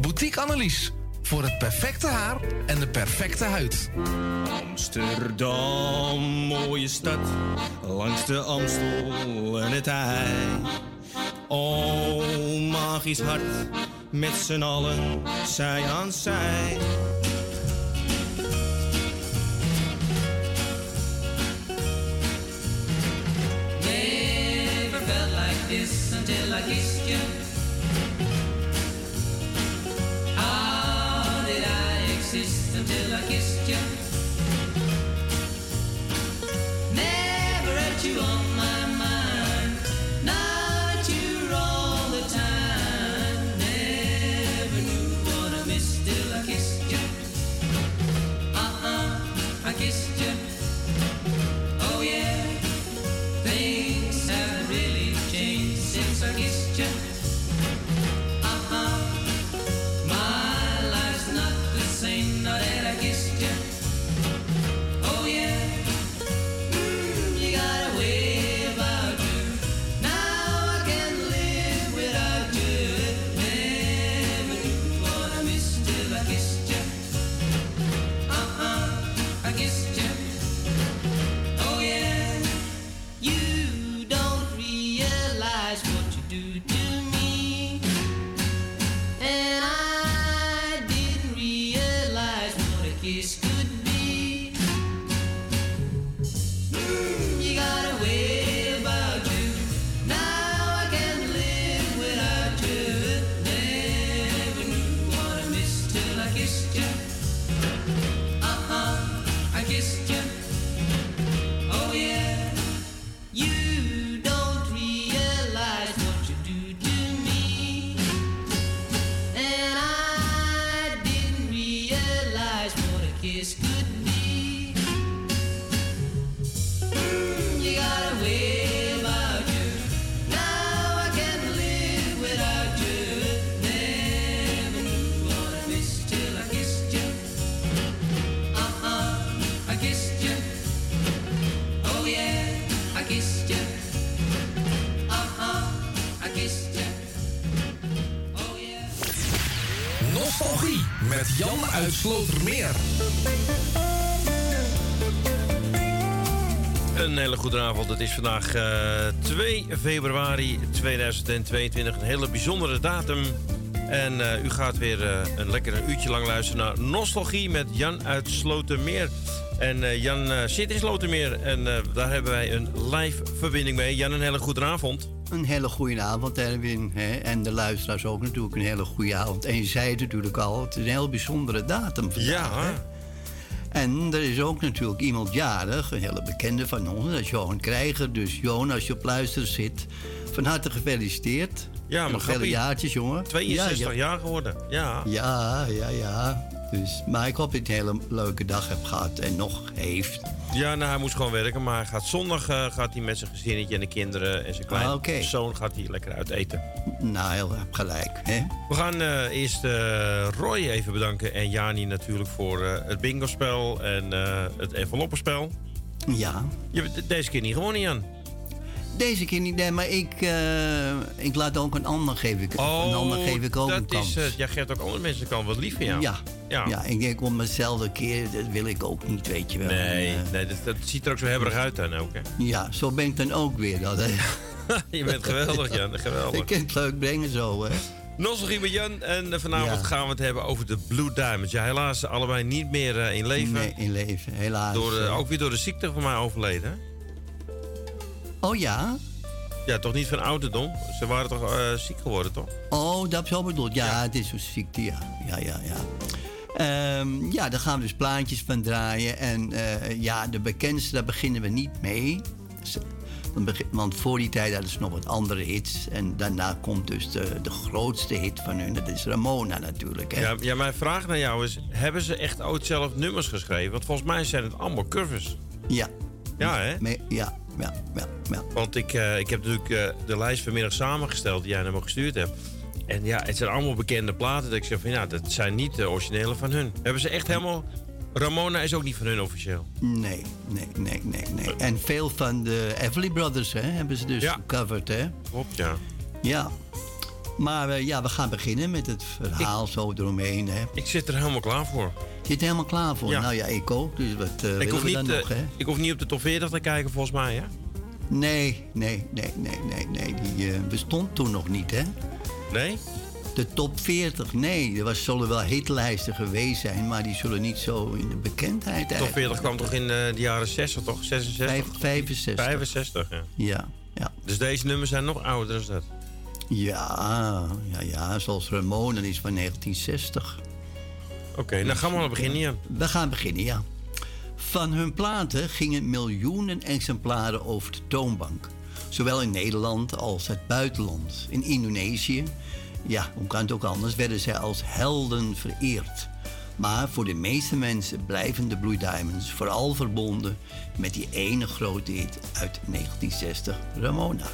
Boutique Annelies. Voor het perfecte haar en de perfecte huid. Amsterdam, mooie stad, langs de Amstel en het IJ. Oh, magisch hart, met z'n allen, zij aan zij. Never felt like this until I kissed you. Exist until I kissed you? Never had you on my uit Slotermeer. Een hele goede avond. Het is vandaag eh, 2 februari 2022. Een hele bijzondere datum. En eh, u gaat weer eh, een lekker uurtje lang luisteren naar Nostalgie met Jan uit Slotermeer. En Jan zit in Slotermeer en daar hebben wij een live verbinding mee. Jan, een hele goede avond. Een hele goede avond, Erwin. Hè? En de luisteraars ook natuurlijk een hele goede avond. En je zei het natuurlijk al, het is een heel bijzondere datum vandaag. Ja. hè? En er is ook natuurlijk iemand jarig, een hele bekende van ons, dat is Johan Krijger. Dus Johan, als je op luisteren zit, van harte gefeliciteerd. Ja, maar Nog vele jaartjes, jongen. 62 ja, ja. jaar geworden. Ja. Ja, ja, ja. Dus, maar ik hoop dat je een hele leuke dag hebt gehad en nog heeft. Ja, nou, hij moest gewoon werken, maar hij gaat zondag eh, gaat hij met zijn gezinnetje en de kinderen en zijn kleine Ah, oké. zoon gaat hij lekker uit eten. Nou, heel gelijk. Hè? We gaan eh, eerst eh, Roy even bedanken en Jani natuurlijk voor het bingo-spel en eh, het enveloppenspel. Ja. Je hebt de- deze keer niet gewonnen, Jan. Deze keer niet, nee, maar ik, eh, ik laat ook een ander geef ik, een ander geef ik ook Oh, dat een kans. is, eh, jij geeft ook andere mensen kans. Wat lief van jou. ja. Ja. Ja. ik denk om mezelf keer, dat wil ik ook niet, weet je wel. Nee, En, eh, nee dat, dat ziet er ook zo hebberig uit dan ook, hè. ja, zo ben ik dan ook weer. Dat. Je bent geweldig, Jan. Geweldig. ik kan het leuk brengen zo, hè. Nostalgie met Jan. En vanavond Ja. gaan we het hebben over de Blue Diamonds. Ja, helaas allebei niet meer in leven. Nee, in leven, helaas. Door, ook weer door de ziekte van mij overleden. Oh ja? Ja, toch niet van ouderdom? Ze waren toch eh, ziek geworden, toch? Oh, dat zo bedoeld. Ja, het is een ziekte, ja. Ja, ja, ja. Ehm, ja, daar gaan we dus plaatjes van draaien. En eh, ja, de bekendste, daar beginnen we niet mee. Want voor die tijd hadden ze nog wat andere hits. En daarna komt dus de, de grootste hit van hun. Dat is Ramona natuurlijk. Hè? Ja, ja, mijn vraag naar jou is: hebben ze echt ooit zelf nummers geschreven? Want volgens mij zijn het allemaal covers. Ja. Ja, hè? Ja, ja, ja, ja. Want ik, eh, ik heb natuurlijk eh, de lijst vanmiddag samengesteld die jij naar me gestuurd hebt. En ja, het zijn allemaal bekende platen. Dat ik zeg van ja, dat zijn niet de originele van hun. Hebben ze echt helemaal. Ramona is ook niet van hun officieel. Nee, nee, nee, nee, nee. En veel van de Everly Brothers hè, hebben ze dus Ja. gecoverd, hè? Klopt, ja. Ja. Maar eh, ja, we gaan beginnen met het verhaal zo eromheen, hè. Ik zit er helemaal klaar voor. Zit er helemaal klaar voor? Ja. Nou ja, ik ook. Dus wat eh Ik hoef, we niet, dan eh, nog, hè? ik hoef niet op de top 40 te kijken, volgens mij, hè? Nee, nee, nee, nee, nee, nee. Die eh, bestond toen nog niet, hè? Nee? De top 40, nee. Er was, zullen wel hitlijsten geweest zijn, maar die zullen niet zo in de bekendheid Top eigenlijk. 40 kwam toch in eh, de jaren 60, toch? 66? Vijf- 65. 65, ja. Ja, ja. Dus deze nummers zijn nog ouder dan dat. Ja, ja, ja. Zoals Ramona is van 1960. Oké, dan gaan we maar beginnen, ja. We gaan beginnen, ja. Van hun platen gingen miljoenen exemplaren over de toonbank. Zowel in Nederland als het buitenland. In Indonesië, ja, hoe kan het ook anders, werden zij als helden vereerd. Maar voor de meeste mensen blijven de Blue Diamonds vooral verbonden met die ene grote hit uit 1960, Ramona.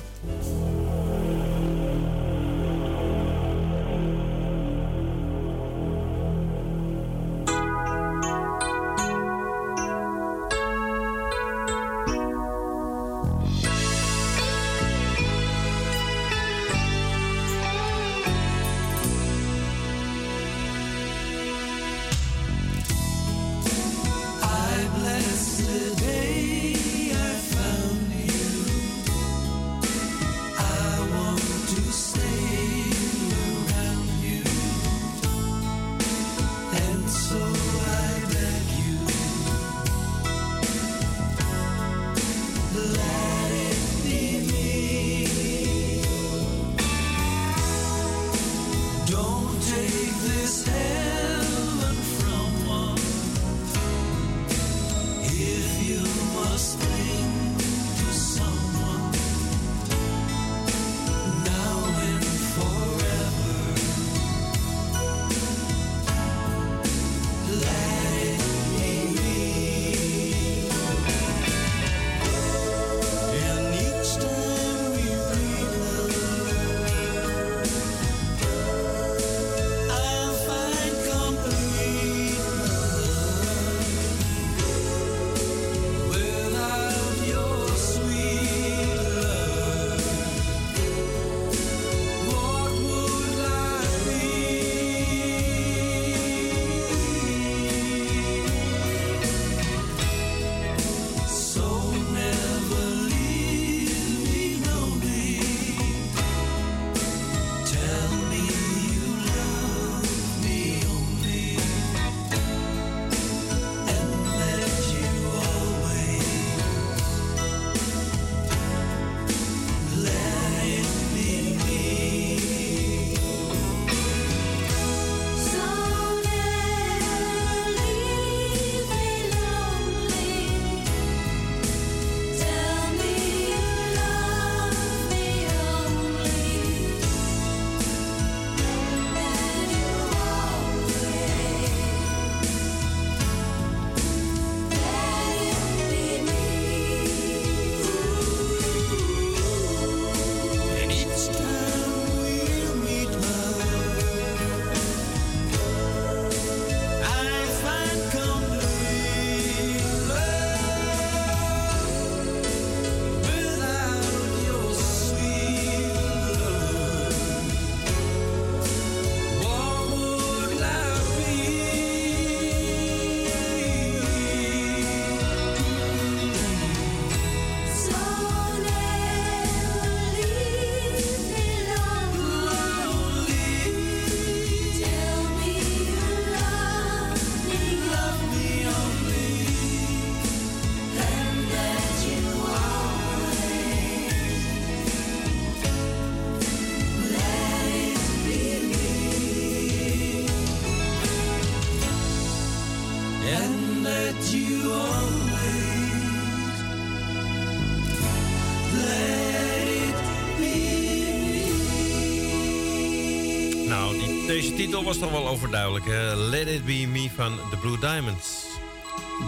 Titel was toch wel overduidelijk. Hè? Let It Be Me van The Blue Diamonds.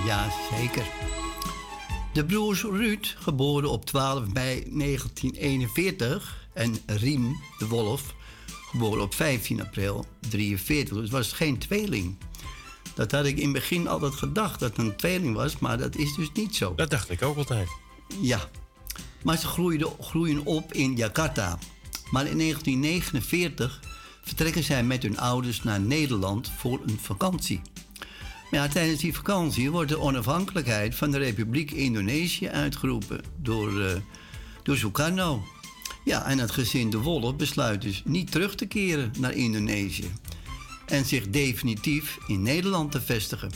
Ja, zeker. De broers Ruud, geboren op 12 mei 1941, en Riem de Wolf, geboren op 15 april 43. Dus was geen tweeling. Dat had ik in het begin altijd gedacht dat het een tweeling was, maar dat is dus niet zo. Dat dacht ik ook altijd. Ja, maar ze groeiden, groeien op in Jakarta. Maar in 1949 vertrekken zij met hun ouders naar Nederland voor een vakantie. Maar tijdens die vakantie wordt de onafhankelijkheid van de Republiek Indonesië uitgeroepen door, uh, door Sukarno. Ja, en het gezin De Wolf besluit dus niet terug te keren naar Indonesië en zich definitief in Nederland te vestigen.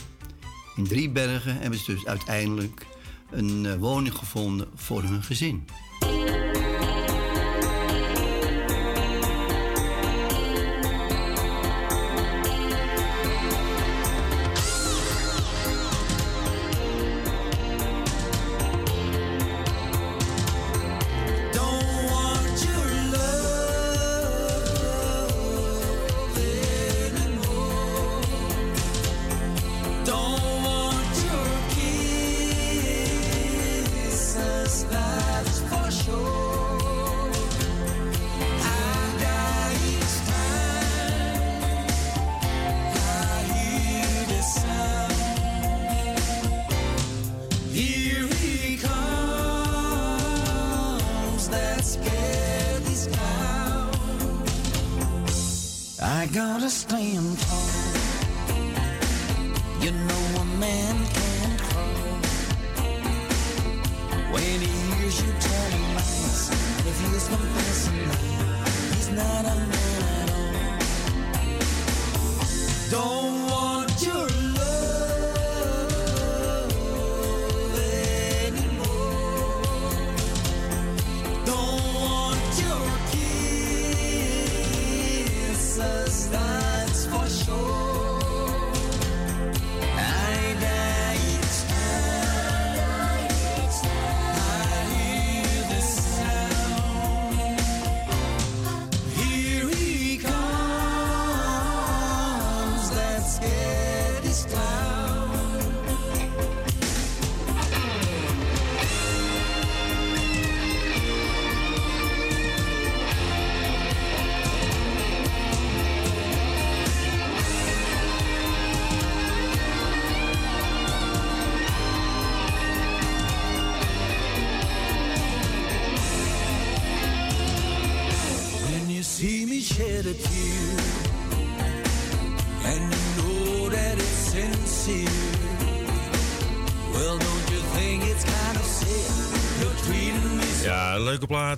In Driebergen hebben ze dus uiteindelijk een uh, woning gevonden voor hun gezin.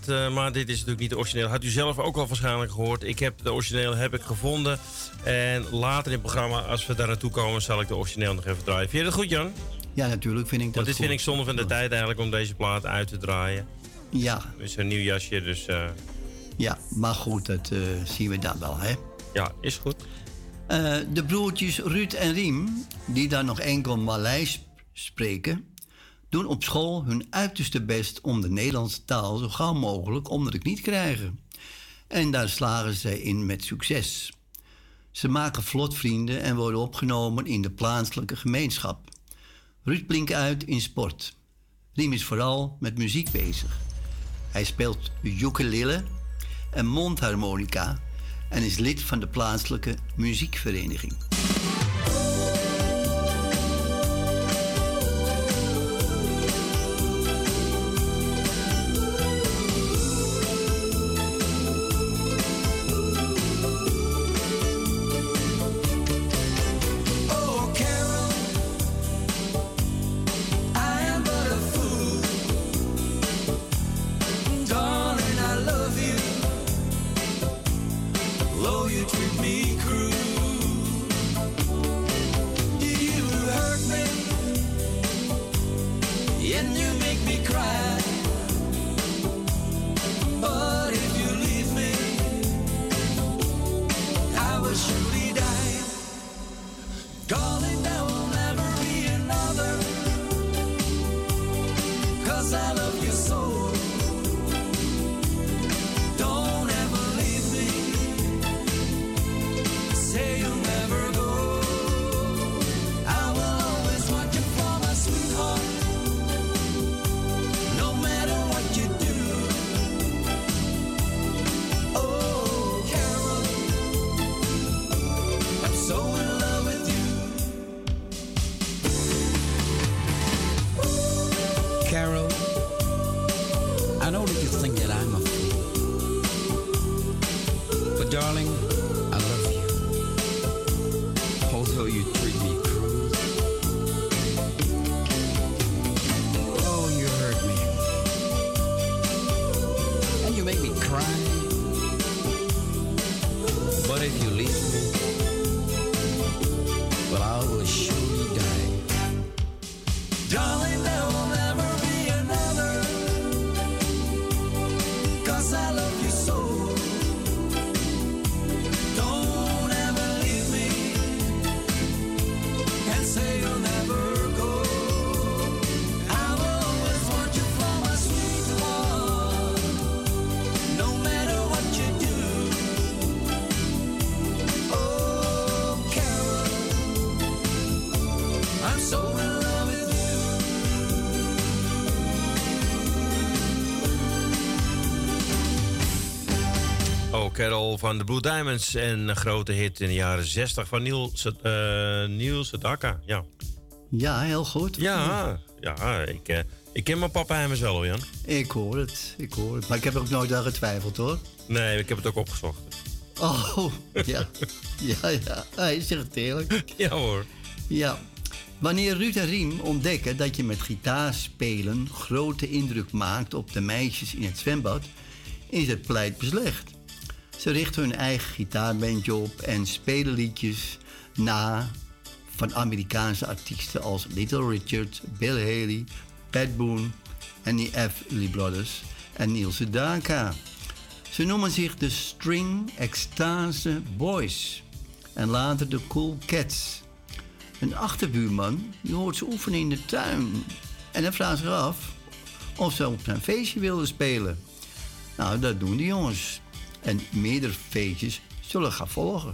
Eh, maar dit is natuurlijk niet de origineel. Had u zelf ook al waarschijnlijk gehoord. Ik heb de origineel heb ik gevonden. En later in het programma, als we daar naartoe komen, zal ik de origineel nog even draaien. Vind je dat goed, Jan? Ja, natuurlijk vind ik dat Want dit goed. vind ik zonde van de tijd eigenlijk om deze plaat uit te draaien. Ja. Is een nieuw jasje, dus... Uh... Ja, maar goed, dat uh, zien we dan wel, hè? Ja, is goed. De broertjes Ruud en Riem, die dan nog enkel Maleis spreken doen op school hun uiterste best om de Nederlandse taal zo gauw mogelijk onder de knie te krijgen. En daar slagen zij in met succes. Ze maken vlot vrienden en worden opgenomen in de plaatselijke gemeenschap. Ruud blinkt uit in sport. Riem is vooral met muziek bezig. Hij speelt ukulele en mondharmonica en is lid van de plaatselijke muziekvereniging. Van de Blue Diamonds. En een grote hit in de jaren 60 van Niel, Sed- eh, Niel Sedaka. Ja, Ja, heel goed. ja, ja ik, eh, ik ken mijn papa wel hoor, Jan. Ik hoor het, ik hoor het. Maar ik heb er ook nooit aan getwijfeld hoor. Nee, ik heb het ook opgezocht. Oh, ja. Ja, ja. Hij zegt het eerlijk. Ja hoor. Ja. Wanneer Ruud en Riem ontdekken dat je met gitaarspelen grote indruk maakt op de meisjes in het zwembad, is het pleit beslecht. Ze richten hun eigen gitaarbandje op en spelen liedjes na van Amerikaanse artiesten als Little Richard, Bill Haley, Pat Boone en de Everly Brothers en Neil Sedaka. Ze noemen zich de String Extase Boys en later de Cool Cats. Een achterbuurman die hoort ze oefenen in de tuin. En hij vraagt zich af of ze op zijn feestje wilden spelen. Nou, dat doen die jongens. En meerdere feestjes zullen gaan volgen.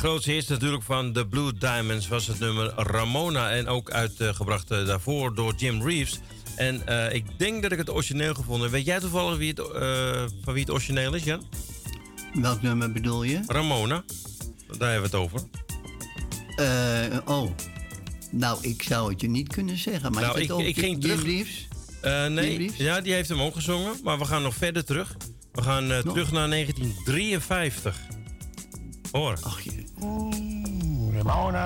Grootste hit natuurlijk van de Blue Diamonds was het nummer Ramona. En ook uitgebracht eh, daarvoor door Jim Reeves. En eh, ik denk dat ik het origineel gevonden. Weet jij toevallig wie het, eh, van wie het origineel is, Jan? Welk nummer bedoel je? Ramona. Daar hebben we het over. Oh. Nou, ik zou het je niet kunnen zeggen. Maar Nou, is ik- ook ik ging Jim terug- Reeves? Nee, Jim Reeves? ja, die heeft hem ook gezongen. Maar we gaan nog verder terug. We gaan terug naar 1953. Hoor. Ach, je, Ramona.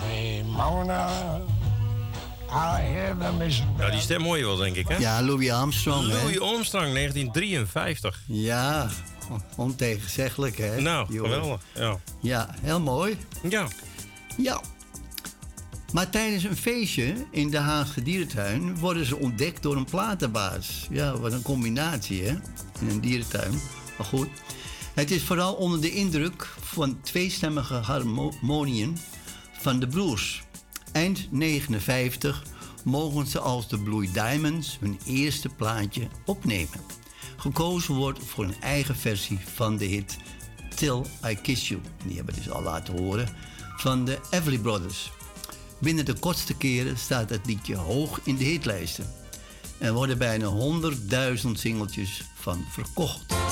Ramona, I hear the mission Ja, die stem je wel, denk ik, hè? Ja, Louis Armstrong, hè? Louis Armstrong, 1953. Ja, on- ontegenzeggelijk, hè? Nou, geweldig. Ja. Ja, heel mooi. Ja. Ja. Maar tijdens een feestje in de Haagse dierentuin worden ze ontdekt door een platenbaas. Ja, wat een combinatie, hè? In een dierentuin. Maar goed. Het is vooral onder de indruk van tweestemmige harmoniën van de broers. Eind 59 mogen ze als de Blue Diamonds hun eerste plaatje opnemen. Gekozen wordt voor een eigen versie van de hit Till I Kiss You. Die hebben we dus al laten horen van de Everly Brothers. Binnen de kortste keren staat het liedje hoog in de hitlijsten. Er worden bijna 100.000 singeltjes van verkocht.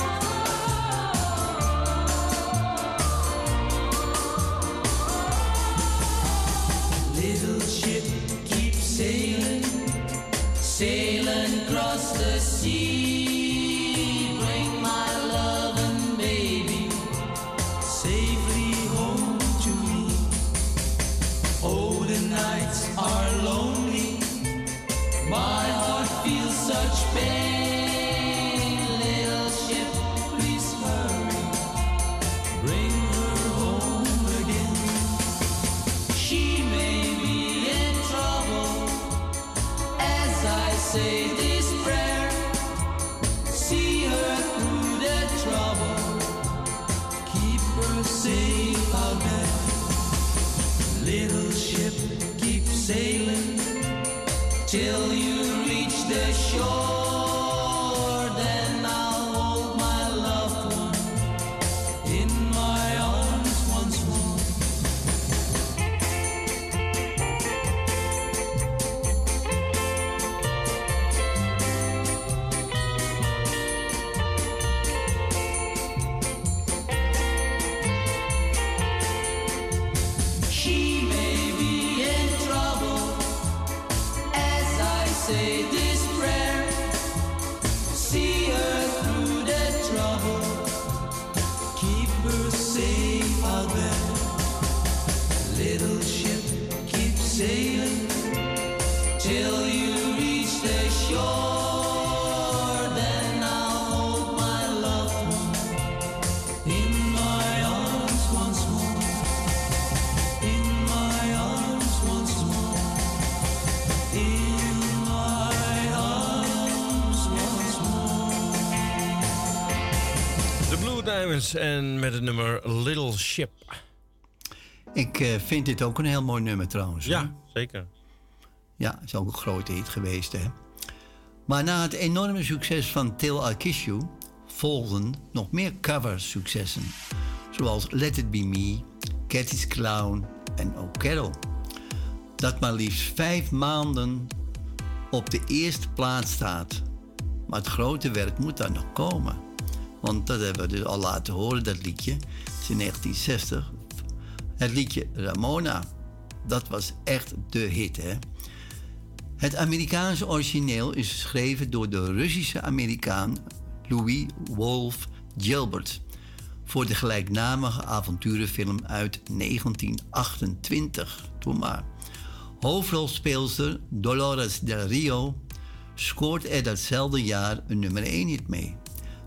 En met het nummer Little Ship. Ik eh, vind dit ook een heel mooi nummer trouwens. hoor. Ja, zeker. Ja, is ook een grote hit geweest, hè. Maar na het enorme succes van Till I Kiss You... volgden nog meer cover-successen. Zoals Let It Be Me, Cathy's Clown en Carol. Dat maar liefst vijf maanden op de eerste plaats staat. Maar het grote werk moet daar nog komen. Want dat hebben we dus al laten horen, dat liedje. Het in 1960. Het liedje Ramona. Dat was echt de hit, hè? Het Amerikaanse origineel is geschreven door de Russische Amerikaan Louis Wolf Gilbert voor de gelijknamige avonturenfilm uit 1928. Toen maar. Hoofdrolspeelster Dolores del Rio scoort er datzelfde jaar een nummer 1 hit mee.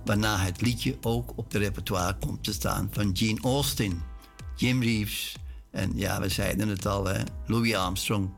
Waarna het liedje ook op de repertoire komt te staan van Gene Austin, Jim Reeves en ja, we zeiden het al, hè, Louis Armstrong.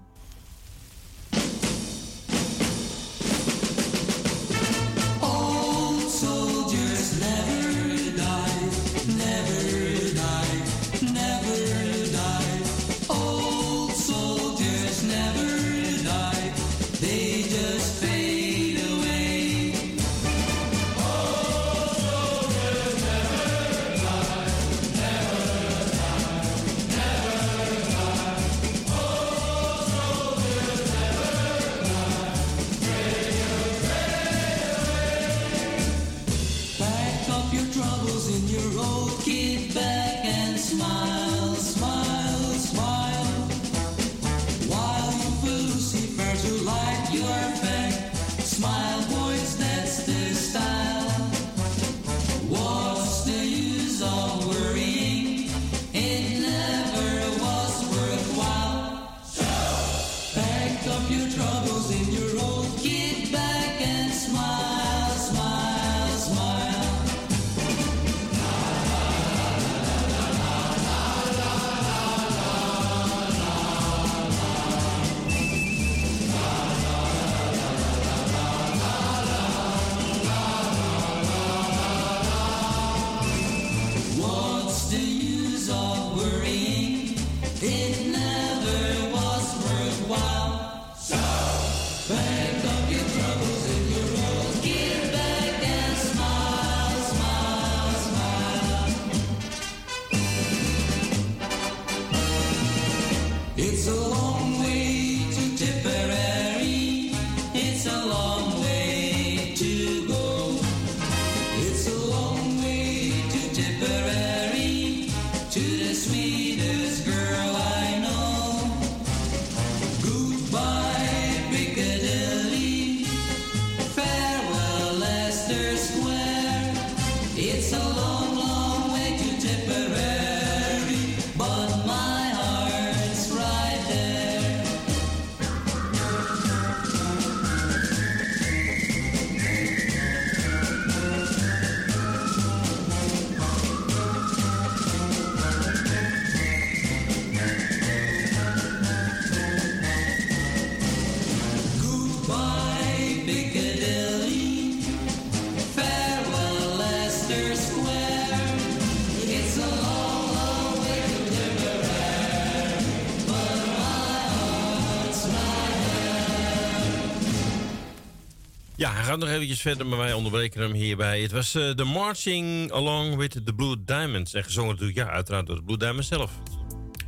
Gaat nog eventjes verder, maar wij onderbreken hem hierbij. Het was eh, The Marching Along with the Blue Diamonds. En gezongen natuurlijk, ja, uiteraard door de Blue Diamonds zelf.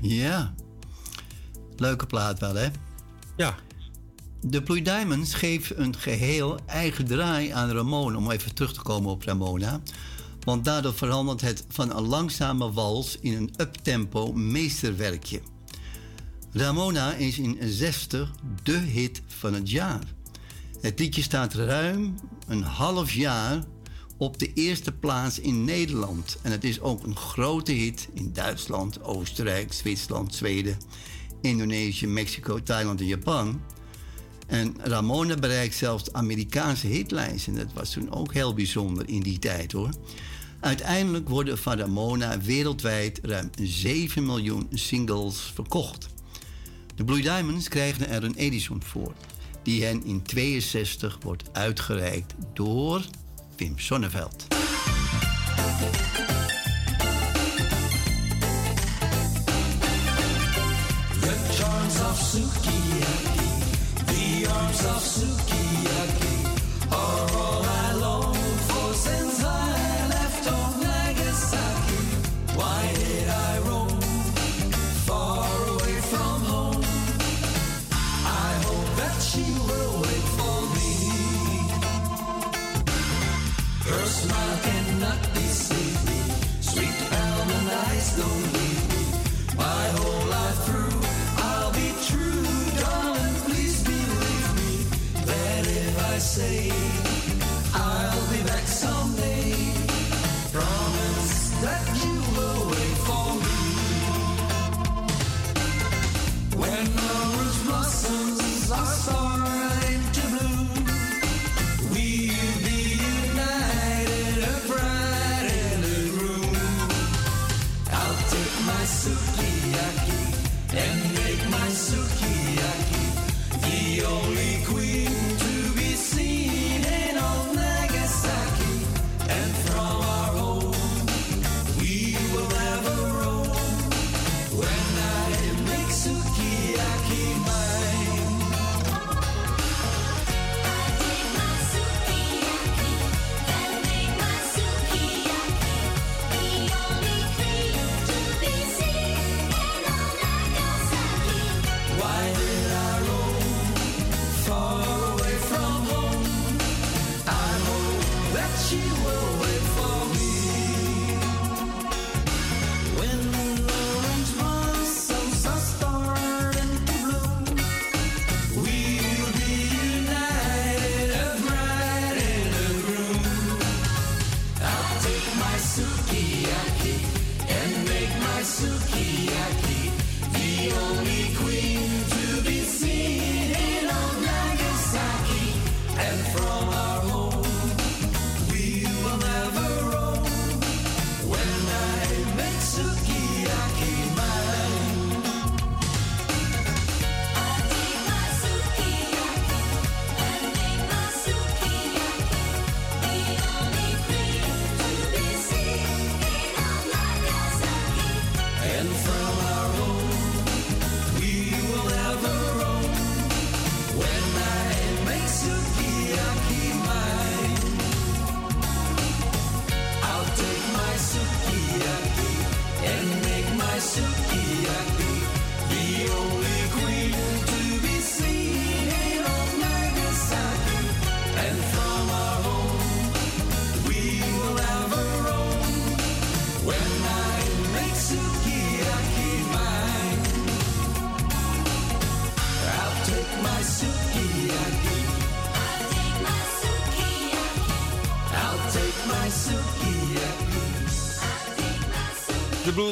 Ja. Leuke plaat wel, hè? Ja. De Blue Diamonds geven een geheel eigen draai aan Ramona. Om even terug te komen op Ramona. Want daardoor verandert het van een langzame wals in een uptempo meesterwerkje. Ramona is in 60 de hit van het jaar. Het liedje staat ruim een half jaar op de eerste plaats in Nederland. En het is ook een grote hit in Duitsland, Oostenrijk, Zwitserland, Zweden, Indonesië, Mexico, Thailand en Japan. En Ramona bereikt zelfs de Amerikaanse hitlijst. En dat was toen ook heel bijzonder in die tijd hoor. Uiteindelijk worden van Ramona wereldwijd ruim 7 miljoen singles verkocht. De Blue Diamonds krijgen er een Edison voor, die hen in 62 wordt uitgereikt door Wim Sonneveld. The of Sukiyaki say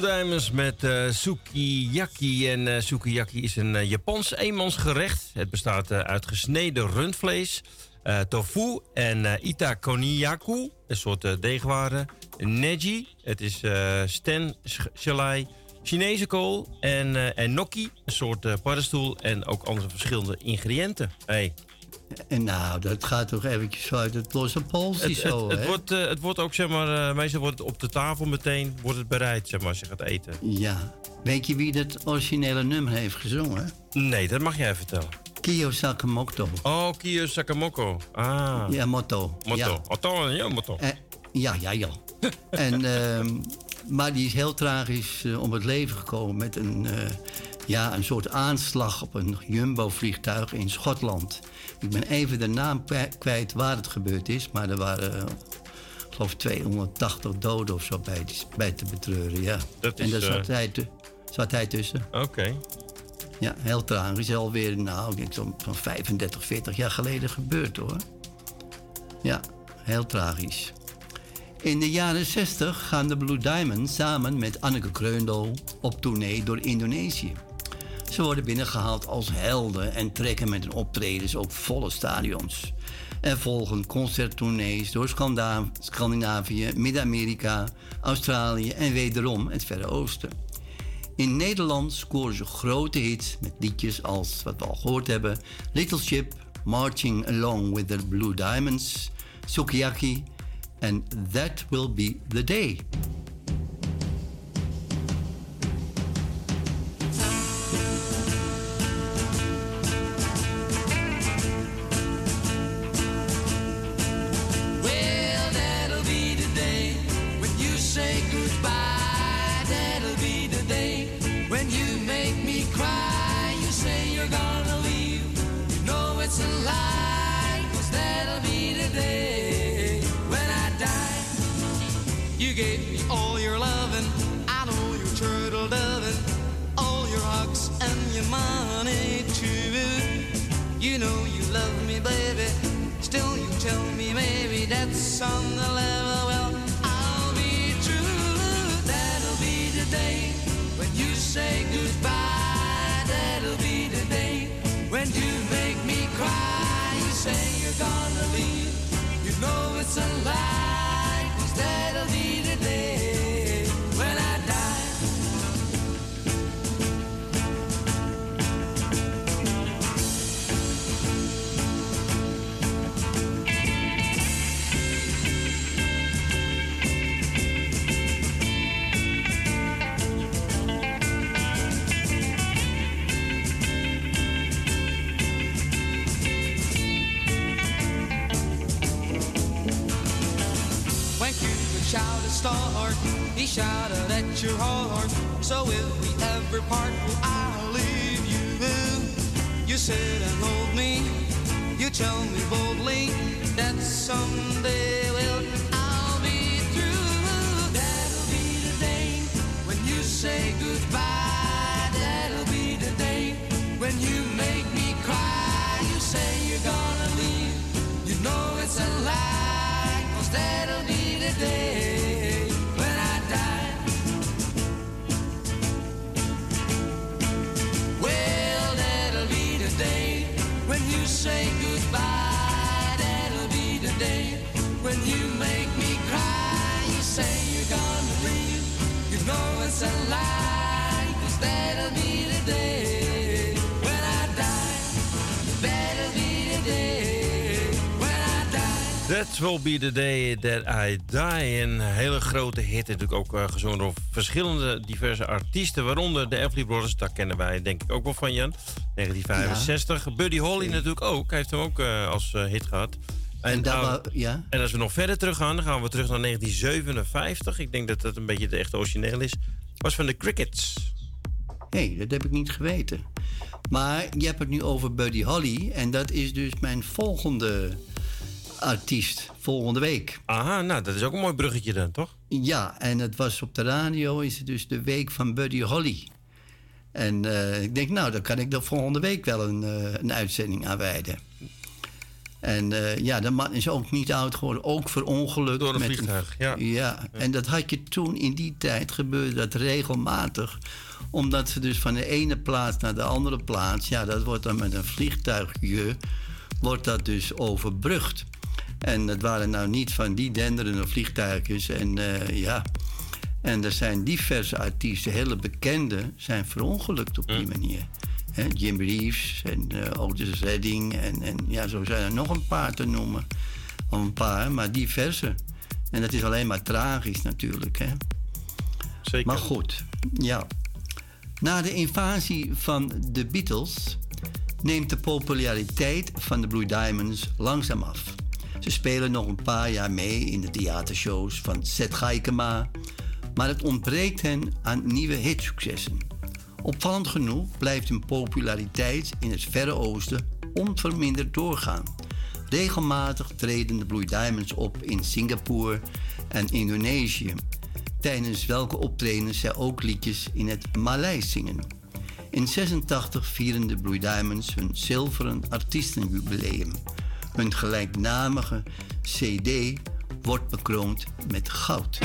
Blue met eh, sukiyaki. En eh, sukiyaki is een eh, Japans eenmansgerecht. Het bestaat uit gesneden rundvlees, tofu en eh ita koniyaku, een soort deegwaren. Neji, het is sten, sh- shalai, Chinese kool en, en gnocchi, een soort paddenstoel en ook andere verschillende ingrediënten. Hey. En nou, dat gaat toch eventjes uit het losse polsje zo, het, het, hè? wordt, eh, het wordt ook, zeg maar, eh, meestal wordt het op de tafel meteen wordt het bereid, zeg maar, als je gaat eten. Ja. Weet je wie dat originele nummer heeft gezongen? Nee, dat mag jij vertellen. Kiyo Sakamoto. Oh, Kiyo Sakamoko. Ah. Ja, Motto. Motto. Ja. Otto, ja, motto. Eh, ja, ja, ja. en, ehm, maar die is heel tragisch eh, om het leven gekomen met een, eh, ja, een soort aanslag op een jumbo-vliegtuig in Schotland. Ik ben even de naam kwi- kwijt waar het gebeurd is, maar er waren, eh, ik geloof, 280 doden of zo bij, bij te betreuren. Ja. Dat en is, daar eh, zat, hij te- zat hij tussen. Oké. Ja, heel tragisch. Alweer, nou, ik denk zo'n 35, 40 jaar geleden gebeurd hoor. Ja, heel tragisch. In de jaren 60 gaan de Blue Diamonds samen met Anneke Kreundel op tournee door Indonesië. Ze worden binnengehaald als helden en trekken met hun optredens ook volle stadions. Er volgen concerttournees door Scandinavië, Midden-Amerika, Australië en wederom het Verre Oosten. In Nederland scoren ze grote hits met liedjes als, wat we al gehoord hebben, Little Ship, Marching Along with the Blue Diamonds, Sukiyaki en That Will Be the Day. On the level. Well, I'll be true. That'll be the day when you say goodbye. That'll be the day when you make me cry. You say you're gonna leave. You know it's a lie. Cause that'll be the day start, he shouted at your heart. So if we ever part, will I leave you? You sit and hold me. You tell me boldly that someday, well, I'll be through. That'll be the day when you say goodbye. That'll be the day when you make me cry. You say you're gonna leave. You know it's a lie. Cause that'll be the day say goodbye. That'll be the day when you make me cry. You say you're gonna leave. You know it's a lie. Cause that'll be the day That will be the day that I die. Een hele grote hit, natuurlijk ook eh, gezongen door verschillende diverse artiesten. Waaronder de Everly Brothers, dat kennen wij denk ik ook wel van Jan. 1965. Buddy Holly natuurlijk ook. Hij heeft hem ook eh, als eh, hit gehad. En, ja, en als we nog verder terug gaan, dan gaan we terug naar 1957. Ik denk dat dat een beetje de echte origineel is. Was van de Crickets. nee, dat heb ik niet geweten. Maar je hebt het nu over Buddy Holly. En dat is dus mijn volgende artiest volgende week. Aha, nou, dat is ook een mooi bruggetje dan, toch? Ja, en het was op de radio, is het dus de week van Buddy Holly. En eh, ik denk, nou, dan kan ik de volgende week wel een, eh, een uitzending aan wijden. En eh, ja, de man is ook niet oud geworden, ook verongelukt. Door een met vliegtuig, ja. ja. en dat had je toen in die tijd gebeurde dat regelmatig. Omdat ze dus van de ene plaats naar de andere plaats, ja, dat wordt dan met een vliegtuigje, wordt dat dus overbrugd. En het waren nou niet van die denderende vliegtuigjes. En eh, ja, en er zijn diverse artiesten, hele bekende, zijn verongelukt op die manier. Hè, Jim Reeves en eh, Otis Redding en, en ja, zo zijn er nog een paar te noemen. Of een paar, maar diverse. En dat is alleen maar tragisch natuurlijk. Hè? Zeker. Maar goed, ja. Na de invasie van de Beatles neemt de populariteit van de Blue Diamonds langzaam af. Ze spelen nog een paar jaar mee in de theatershows van Seth Gaikema, maar het ontbreekt hen aan nieuwe hitsuccessen. Opvallend genoeg blijft hun populariteit in het Verre Oosten onverminderd doorgaan. Regelmatig treden de Blue Diamonds op in Singapore en Indonesië, tijdens welke optredens zij ook liedjes in het Maleis zingen. In 86 vieren de Blue Diamonds hun zilveren artiestenjubileum. Hun gelijknamige CD wordt bekroond met goud.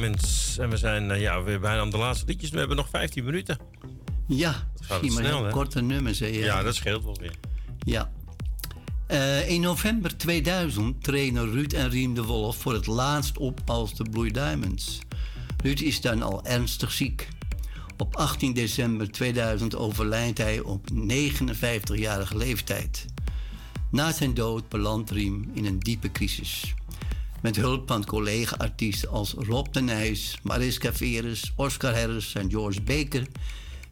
Diamonds. En we zijn eh, ja, weer bijna aan de laatste liedjes. We hebben nog 15 minuten. Ja, misschien maar heel korte nummers. Hè? Ja, dat scheelt wel weer. Ja. Eh, in november 2000 trainen Ruud en Riem de Wolf voor het laatst op als de Blue Diamonds. Ruud is dan al ernstig ziek. Op 18 december 2000 overlijdt hij op 59-jarige leeftijd. Na zijn dood belandt Riem in een diepe crisis. Met hulp van collega-artiesten als Rob de Nijs, Mariska Veres, Oscar Harris en George Baker...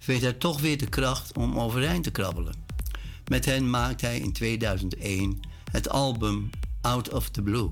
weet hij toch weer de kracht om overeind te krabbelen. Met hen maakt hij in 2001 het album Out of the Blue.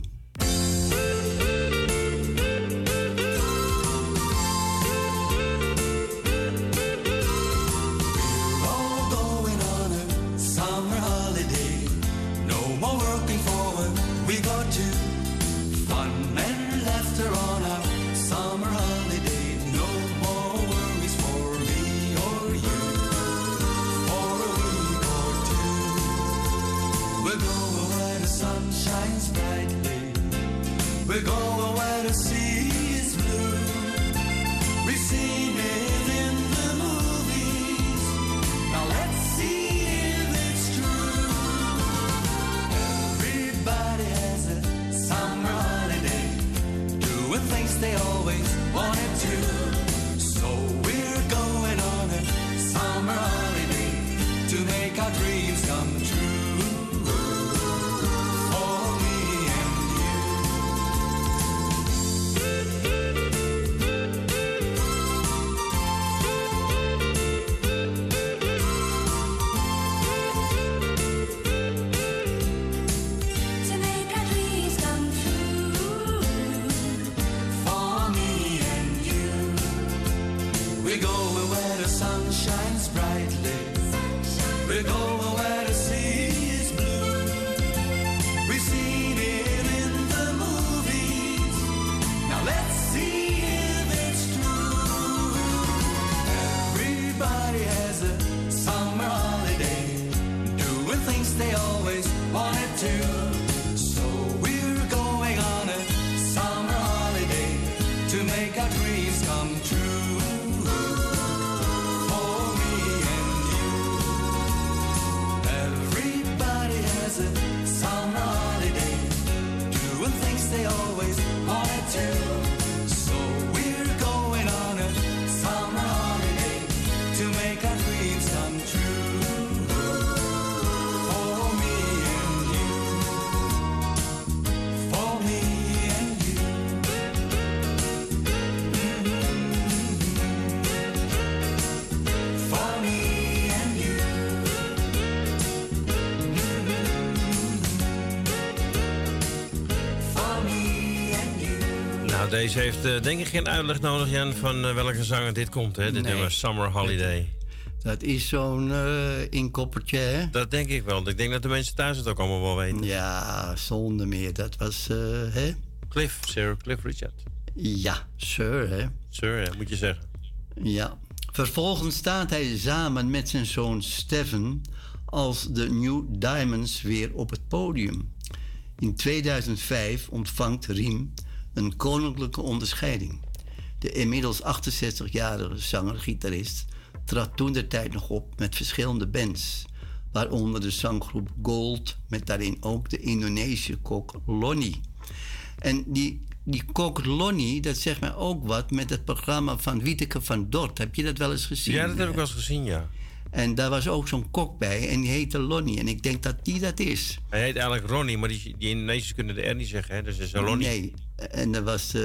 Deze heeft eh, denk ik geen uitleg nodig, Jan, van eh, welke zanger dit komt, hè? Dit Nee. nummer Summer Holiday. Dat is zo'n eh inkoppertje, hè? Dat denk ik wel. Ik denk dat de mensen thuis het ook allemaal wel weten. Ja, zonder meer. Dat was, hè? Cliff, Sir Cliff Richard. Ja, sir, hè? Sir, hè, moet je zeggen. Ja. Vervolgens staat hij samen met zijn zoon Steven als de New Diamonds weer op het podium. In 2005 ontvangt Riem een koninklijke onderscheiding. De inmiddels 68-jarige zanger-gitarist trad toen de tijd nog op met verschillende bands, waaronder de zanggroep Gold met daarin ook de Indonesische kok Lonnie. En die, die kok Lonnie, dat zegt mij ook wat met het programma van Wieteke van Dort. Heb je dat wel eens gezien? Ja, dat heb ik wel eens gezien, ja. En daar was ook zo'n kok bij en die heette Lonnie. En ik denk dat die dat is. Hij heet eigenlijk Ronnie, maar die, die Indonesiërs kunnen de R niet zeggen, hè? Dus is een Ronnie. Nee, en dat was, eh,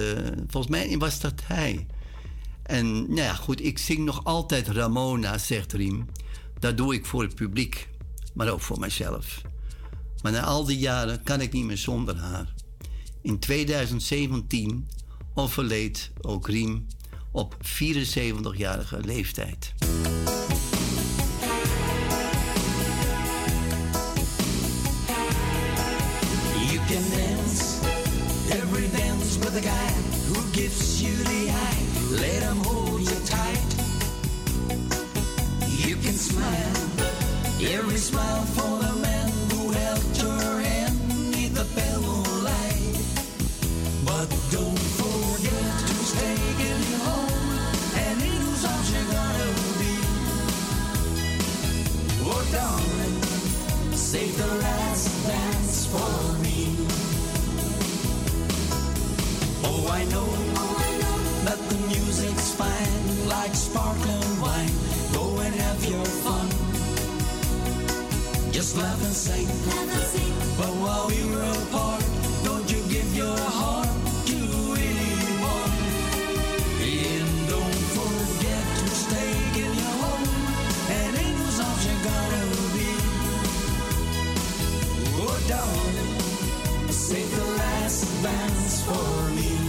volgens mij was dat hij. En nou ja, goed, ik zing nog altijd Ramona, zegt Riem. Dat doe ik voor het publiek, maar ook voor mijzelf. Maar na al die jaren kan ik niet meer zonder haar. In 2017 overleed ook Riem op 74-jarige leeftijd. A guy who gives you the eye. Let him hold you tight. You can smile every smile for the man who held your hand neath the pillow light. But don't forget who's taking you home and in whose arms you're gonna be. Oh, darling, save the last dance for Oh, I know, that the music's fine, like sparkling wine. Go and have your fun. Just laugh and sing. But while we were apart, don't you give your heart to anyone. And don't forget who's taking you home, and in whose arms you're gonna be. Oh, darling, save the last dance for me.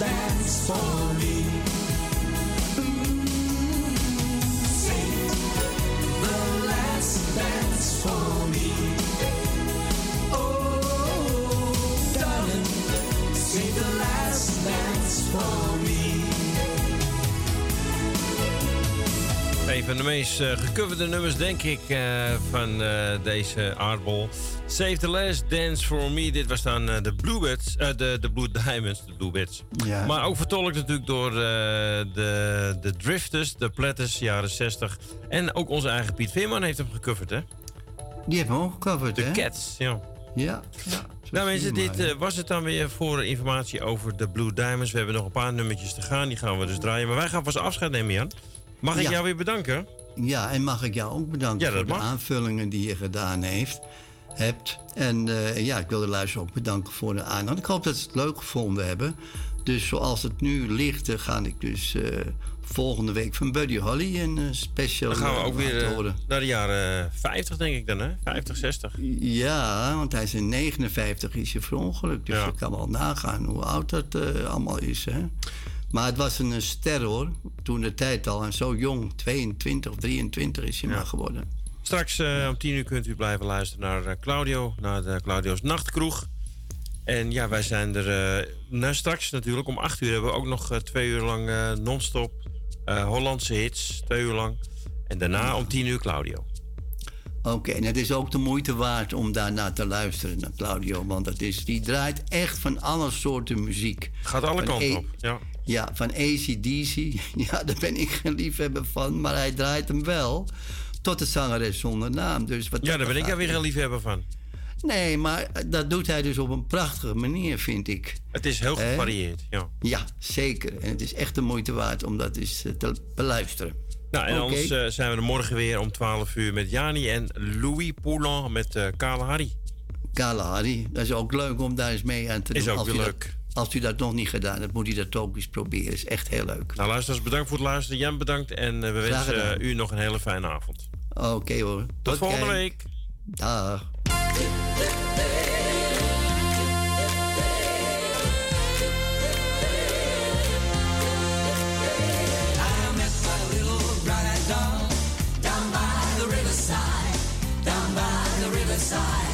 dance for me. dance for me. Oh, darling, the last dance for me. Een van de meest eh, gecoverde nummers, denk ik, eh, van eh, deze aardbol. Save the Last Dance for Me. Dit was dan de Bluebirds, de, de Blue Diamonds, de Bluebirds. Ja. Maar ook vertolkt natuurlijk door de, de Drifters, de Platters, jaren 60. En ook onze eigen Piet Veerman heeft hem gecoverd, hè? Die hebben we ook gecoverd, De hè? Cats, ja. Ja. ja Nou mensen, dit was het dan weer voor informatie over de Blue Diamonds. We hebben nog een paar nummertjes te gaan, die gaan we dus draaien. Maar wij gaan vast afscheid nemen, Jan. Mag ik Ja. jou weer bedanken? Ja, en mag ik jou ook bedanken Ja, voor de aanvullingen die je gedaan heeft, hebt. En eh, ja, ik wil de luisteraar ook bedanken voor de aandacht. Ik hoop dat ze het leuk gevonden hebben. Dus zoals het nu ligt, eh, ga ik dus eh, volgende week van Buddy Holly een eh, special Dan gaan we ook weer naar de jaren 50, denk ik dan, hè? 50, 60. Ja, want hij is in 59 is je verongelukt. Dus Ja. je kan wel nagaan hoe oud dat allemaal is. Hè? Maar het was een eh, ster hoor. Toen de tijd al. En zo jong. 22 of 23 is hij maar geworden. Straks eh, om 10 uur kunt u blijven luisteren naar eh, Claudio, naar de Claudio's Nachtkroeg. En ja, wij zijn er eh, nou, straks natuurlijk. Om 8 uur hebben we ook nog eh, twee uur lang eh, non-stop eh, Hollandse hits. Twee uur lang. En daarna om 10 uur Claudio. Oké, en het is ook de moeite waard om daarna te luisteren naar Claudio. Want het is, die draait echt van alle soorten muziek. Gaat alle kanten A- op. Ja. Ja, van ACDC. Ja, daar ben ik geen liefhebber van. Maar hij draait hem wel. Tot de zangeres zonder naam. Dus wat ja, daar ben ik er weer geen liefhebber van. Nee, maar dat doet hij dus op een prachtige manier, vind ik. Het is heel gevarieerd. Ja. Ja, zeker. En het is echt de moeite waard om dat eens eh, te beluisteren. Nou, en anders eh, zijn we er morgen weer om 12 uur met Jani en Louis Poulan met eh Kale Harry. Kalahari, dat is ook leuk om daar eens mee aan te doen. Is ook weer leuk. Als u dat nog niet gedaan hebt, moet u dat ook eens proberen. is echt heel leuk. Nou, luisteraars, bedankt voor het luisteren. Jan, bedankt. En eh, we Graag wensen eh, u nog een hele fijne avond. Oké hoor. Tot volgende kijk. week. Dag. I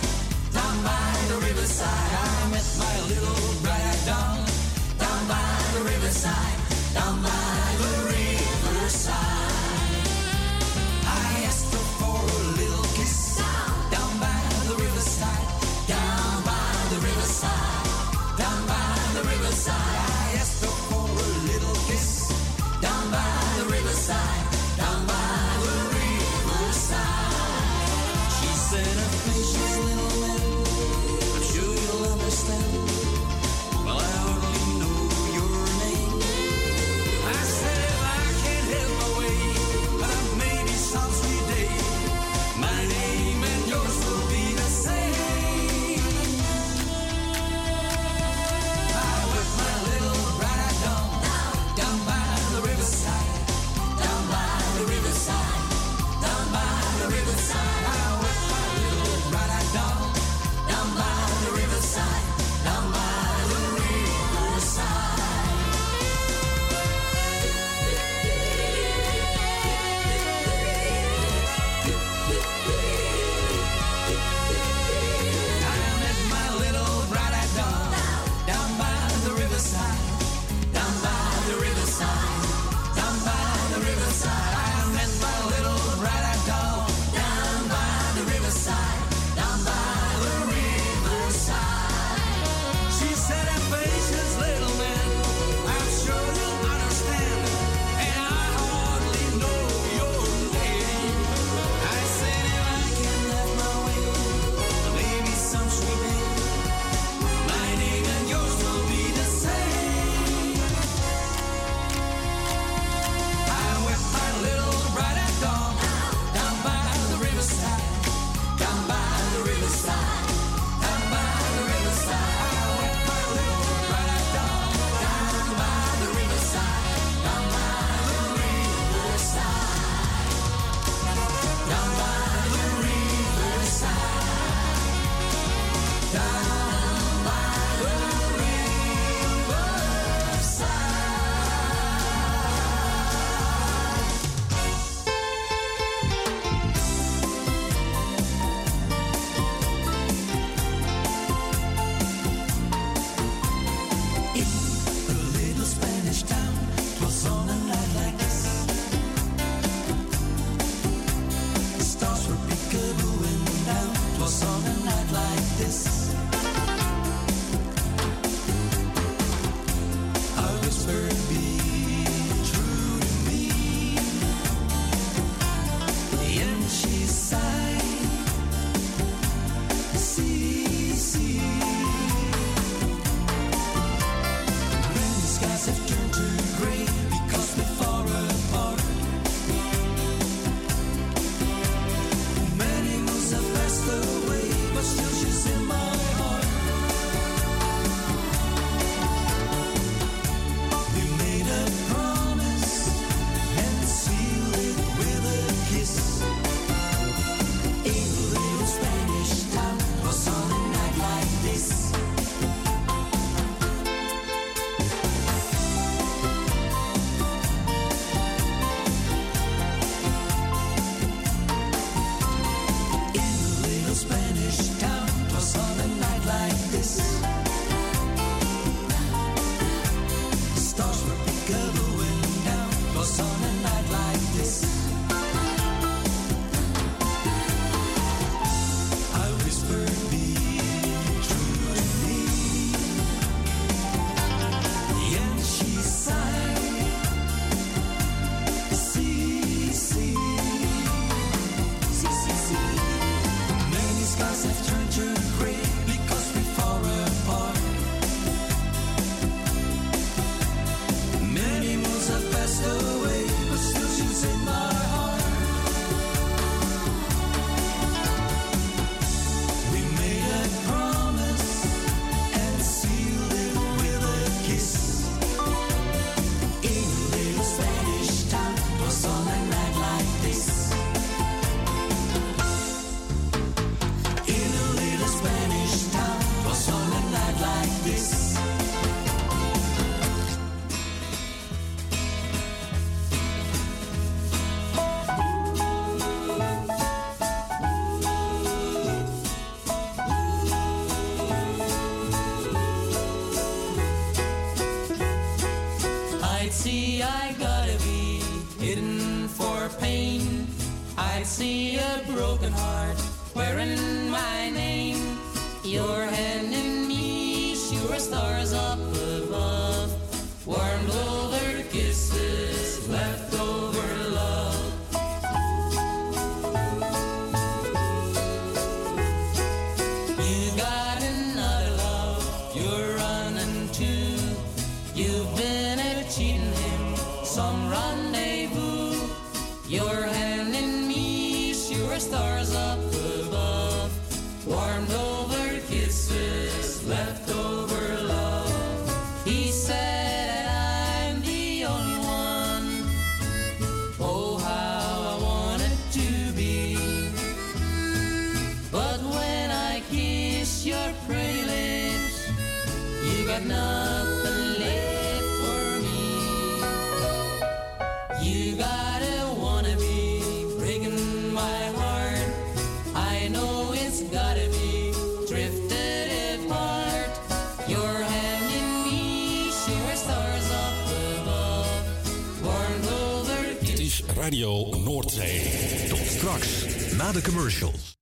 de commercials.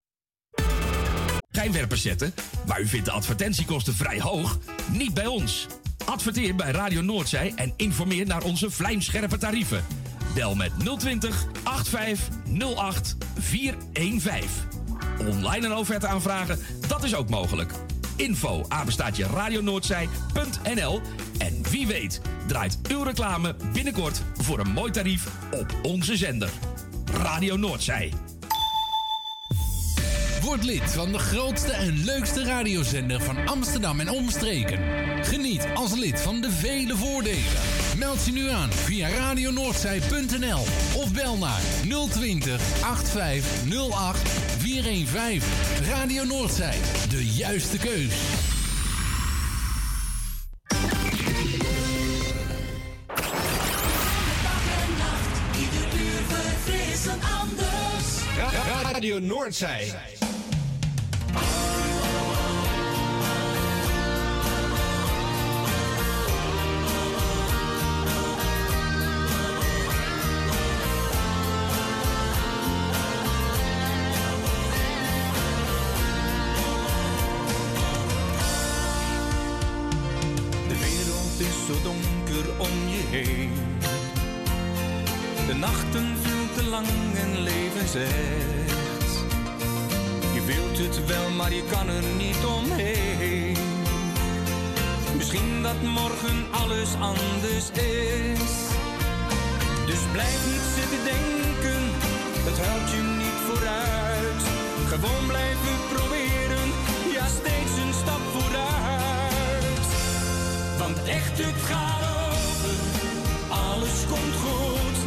Schijnwerpers zetten, maar u vindt de advertentiekosten vrij hoog? Niet bij ons. Adverteer bij Radio Noordzij en informeer naar onze vlijmscherpe tarieven. Bel met 020 8508 415. Online een offerte aanvragen, dat is ook mogelijk. Info apenstaatje radionoordzij.nl En wie weet draait uw reclame binnenkort voor een mooi tarief op onze zender. Radio Noordzij. Word lid van de grootste en leukste radiozender van Amsterdam en omstreken. Geniet als lid van de vele voordelen. Meld je nu aan via radionoordzij.nl of bel naar 020 8508 415. Radio Noordzij, de juiste keus. Radio Noordzij. Echt, het gaat over, alles komt goed.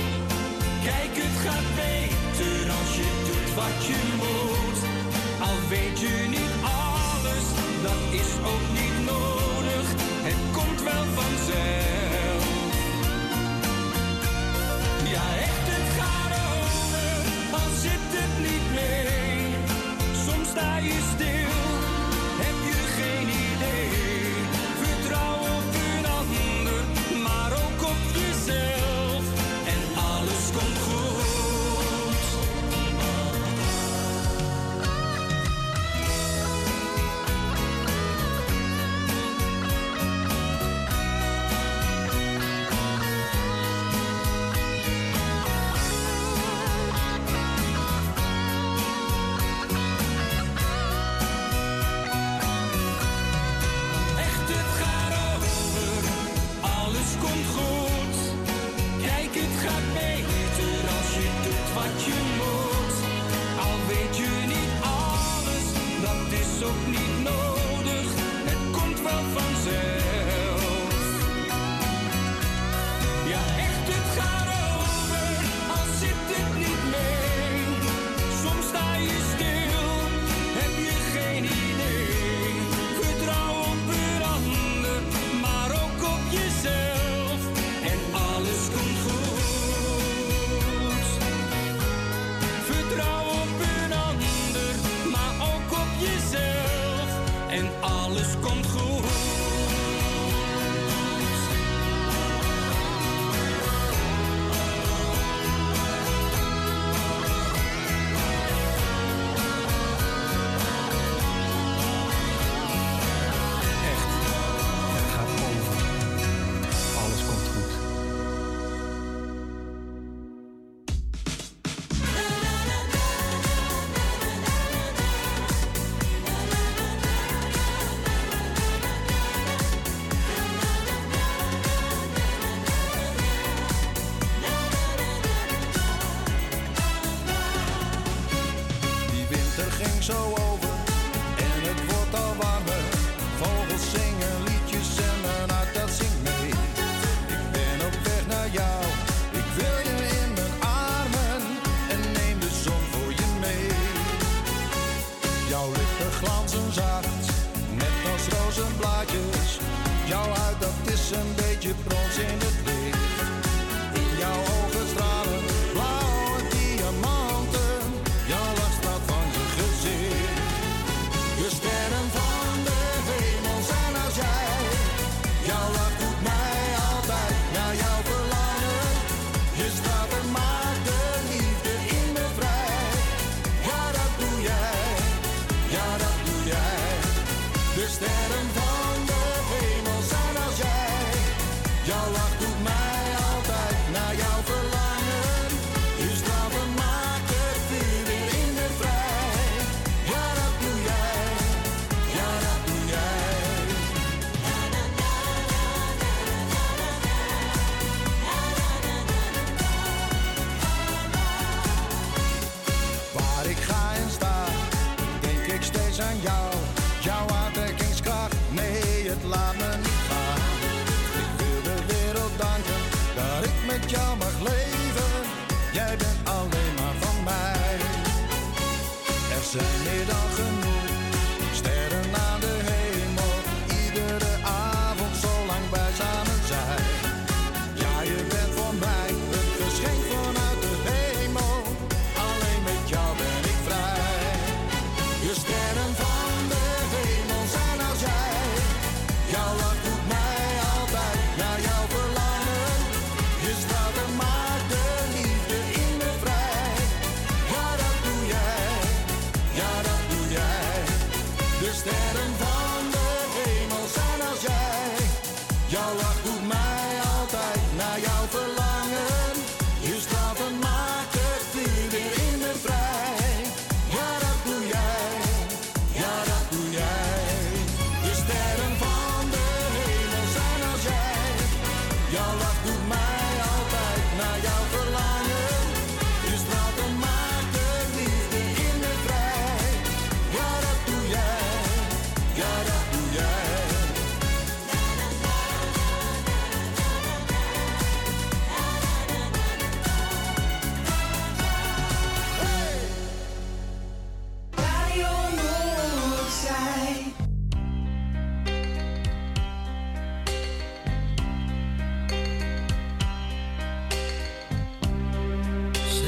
Kijk, het gaat beter als je doet wat je moet. Al weet je niet alles, dat is ook niet nodig. Het komt wel vanzelf. Ja,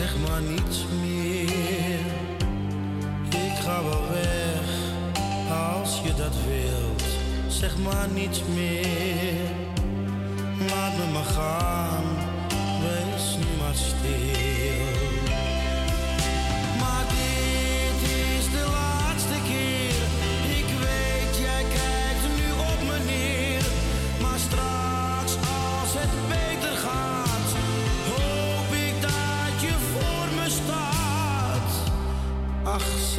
zeg maar niets meer. Ik ga wel weg als je dat wilt. Zeg maar niets meer. Laat me maar gaan, wees nu maar stil.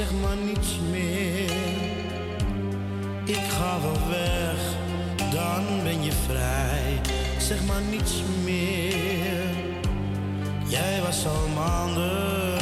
zeg maar niets meer. Ik ga wel weg, dan ben je vrij. Zeg maar niets meer. Jij was al maanden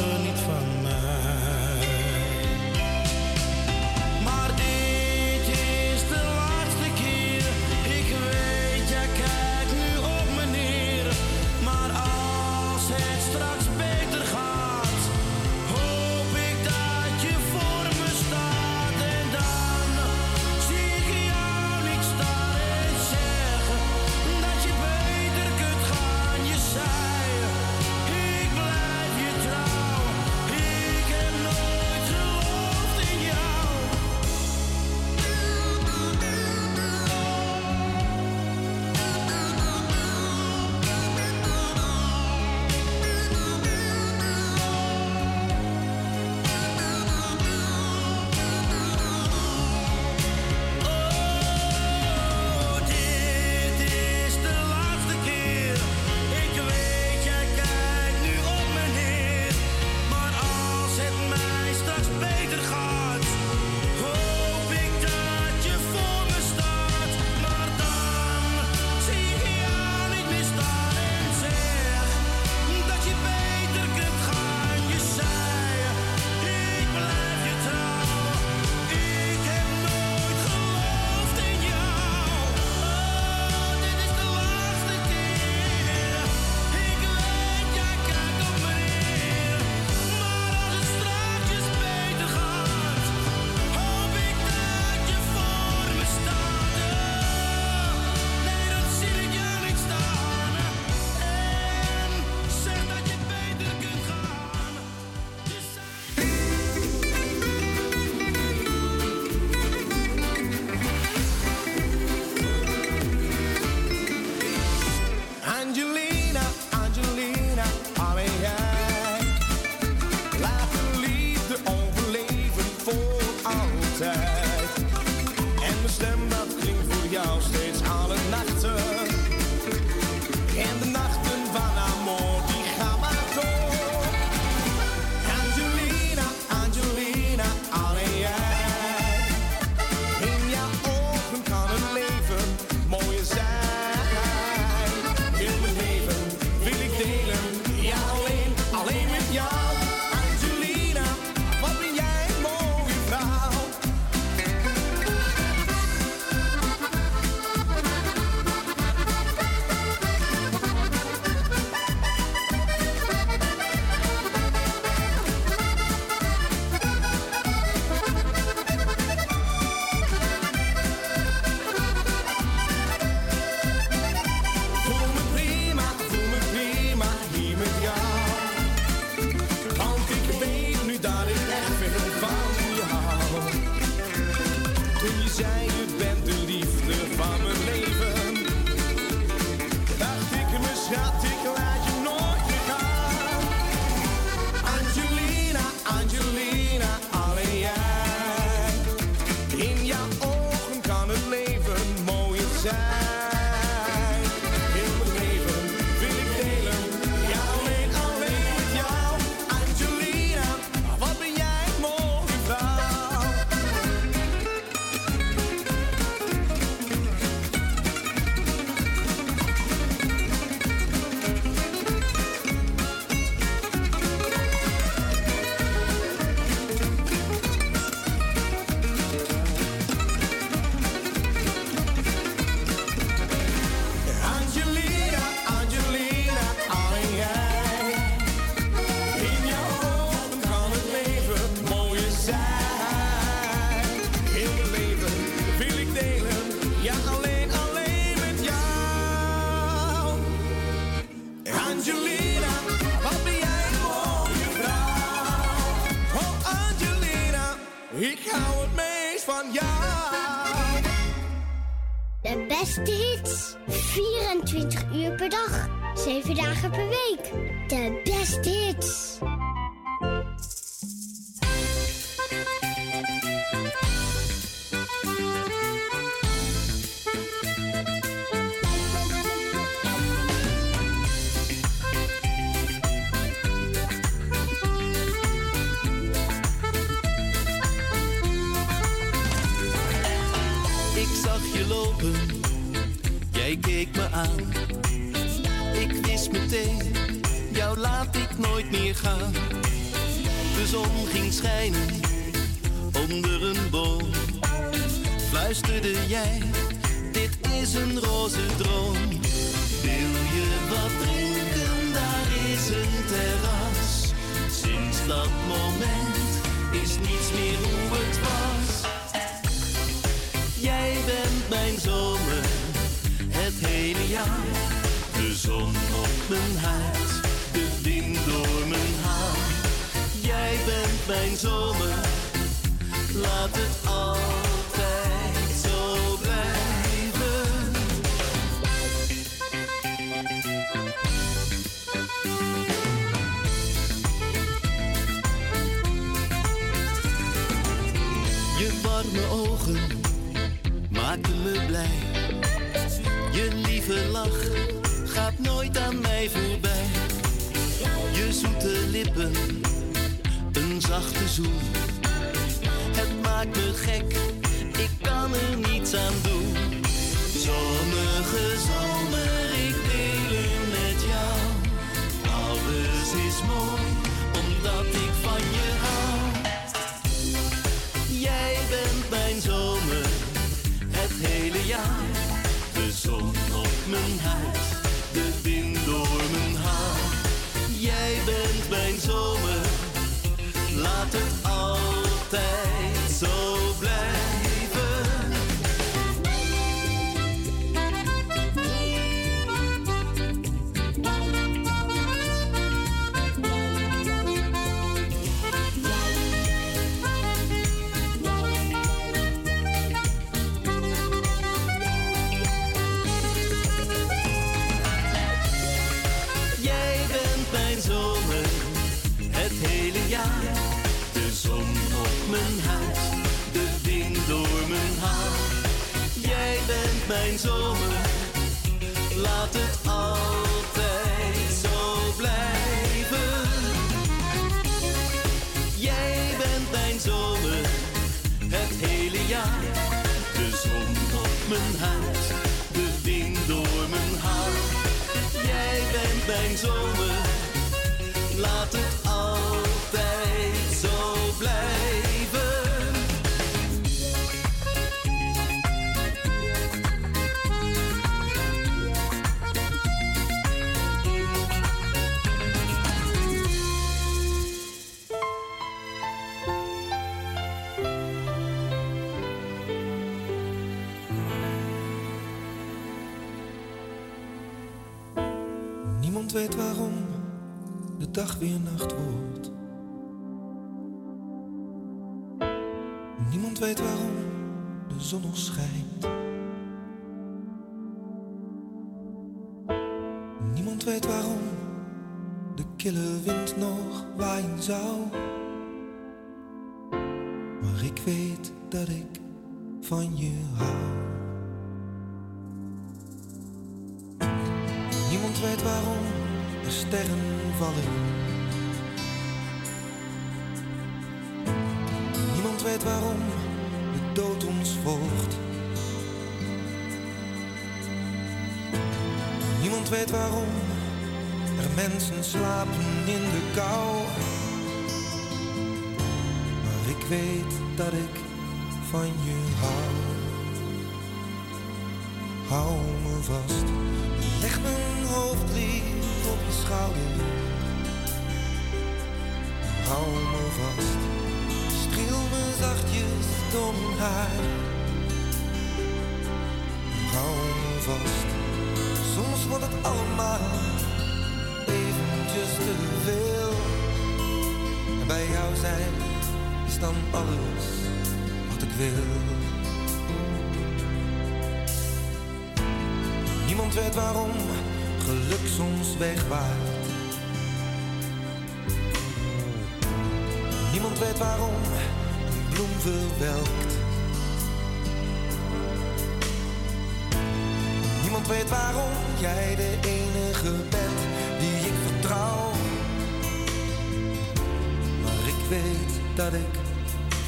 7 dagen per week. De beste hits. Ik zag je lopen, jij keek me aan. Jou laat ik nooit meer gaan. De zon ging schijnen onder een boom. Fluisterde jij, dit is een roze droom. Wil je wat drinken, daar is een terras. Sinds dat moment is niets meer hoe het was. Jij bent mijn zomer, het hele jaar. Mijn huid, de wind door mijn haar. Jij bent mijn zomer, laat het altijd zo blijven. Je warme ogen maakten me blij. Je lieve lach mij voorbij. Je zoete lippen, een zachte zoen. Het maakt me gek, ik kan er niets aan doen. Zonnige zomer, ik deel met jou. Alles is mooi, laat weet waarom de zon nog schijnt. Niemand weet waarom de kille wind nog waaien zou. Maar ik weet dat ik van je hou. Niemand weet waarom de sterren vallen. Niemand weet waarom dood ons volgt. Niemand weet waarom er mensen slapen in de kou. Maar ik weet dat ik van je hou. Hou me vast, leg mijn hoofd lief op je schouder. Hou me vast, streel me zachtjes door mijn haar. Hou me vast, soms wordt het allemaal eventjes te veel. En bij jou zijn is dan alles wat ik wil. Niemand weet waarom geluk soms wegwaait. Niemand weet waarom een bloem verwelkt. Niemand weet waarom jij de enige bent die ik vertrouw. Maar ik weet dat ik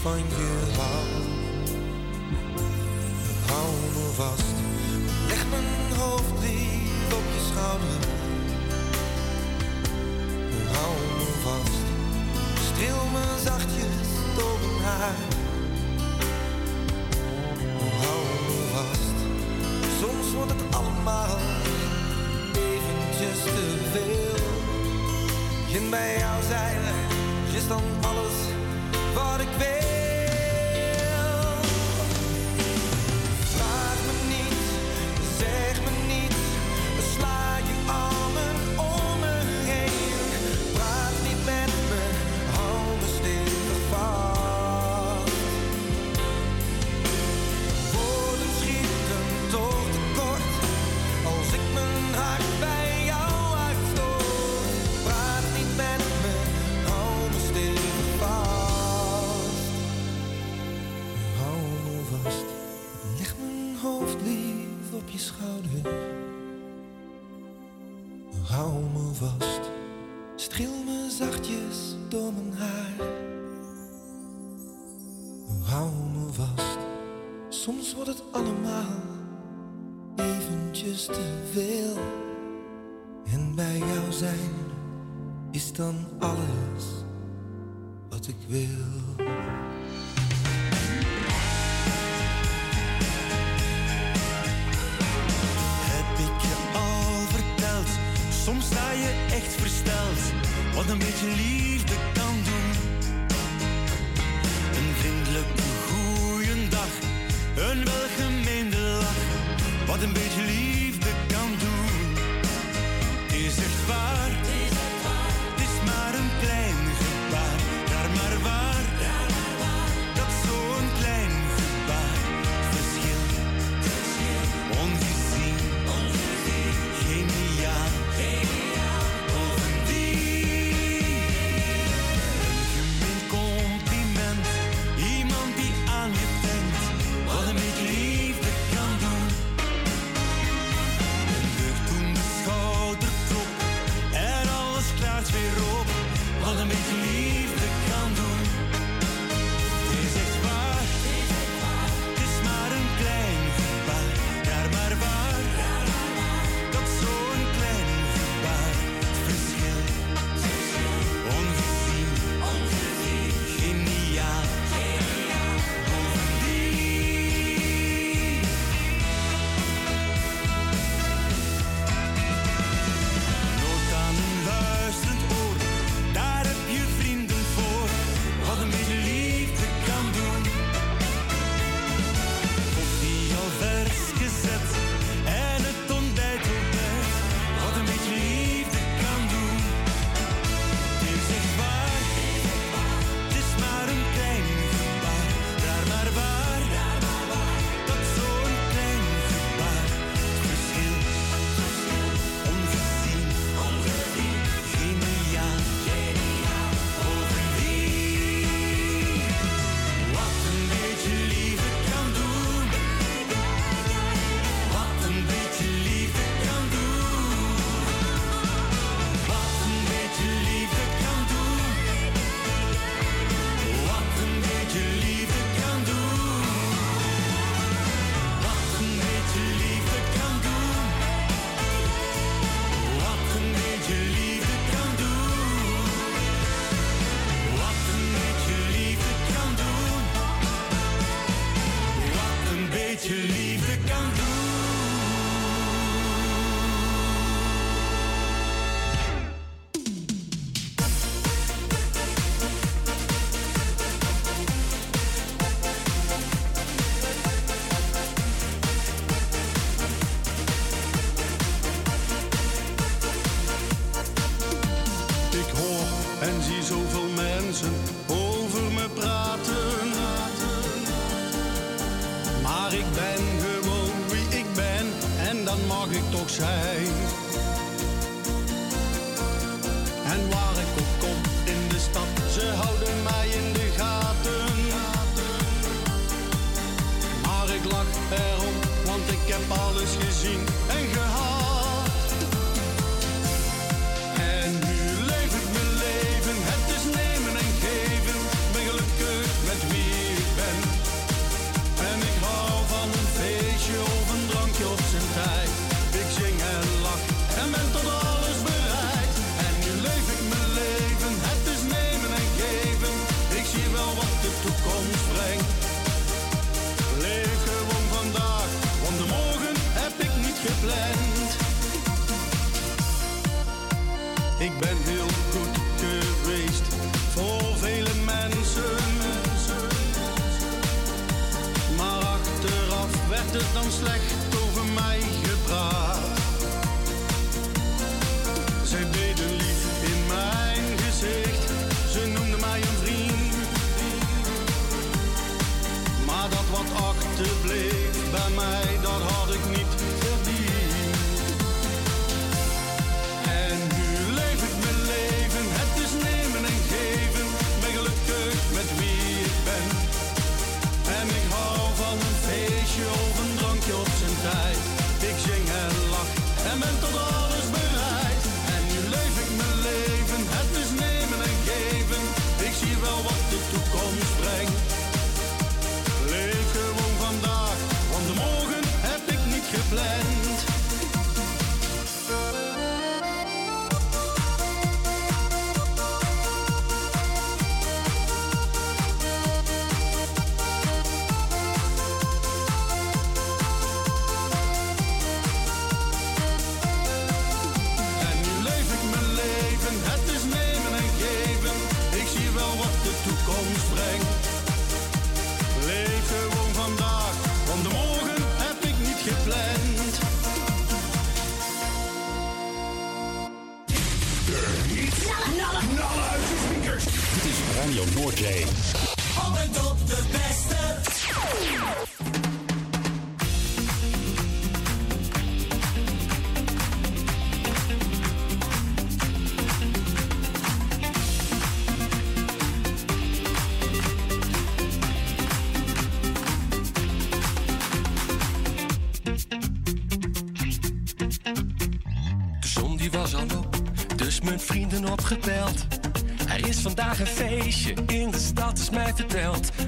van je hou. Hou me vast, leg mijn hoofd lief op je schouder. Zachtjes door haar. Hou me vast, soms wordt het allemaal eventjes te veel. En bij jou zijn is dan alles wat ik wil. liefde dan slecht over mij gepraat.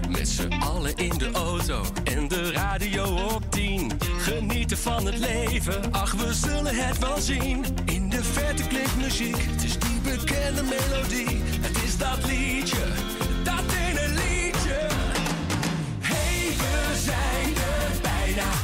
Met z'n allen in de auto en de radio op 10. Genieten van het leven, ach we zullen het wel zien. In de verte klinkt muziek, het is die bekende melodie. Het is dat liedje, dat ene liedje. Hey, we zijn er bijna.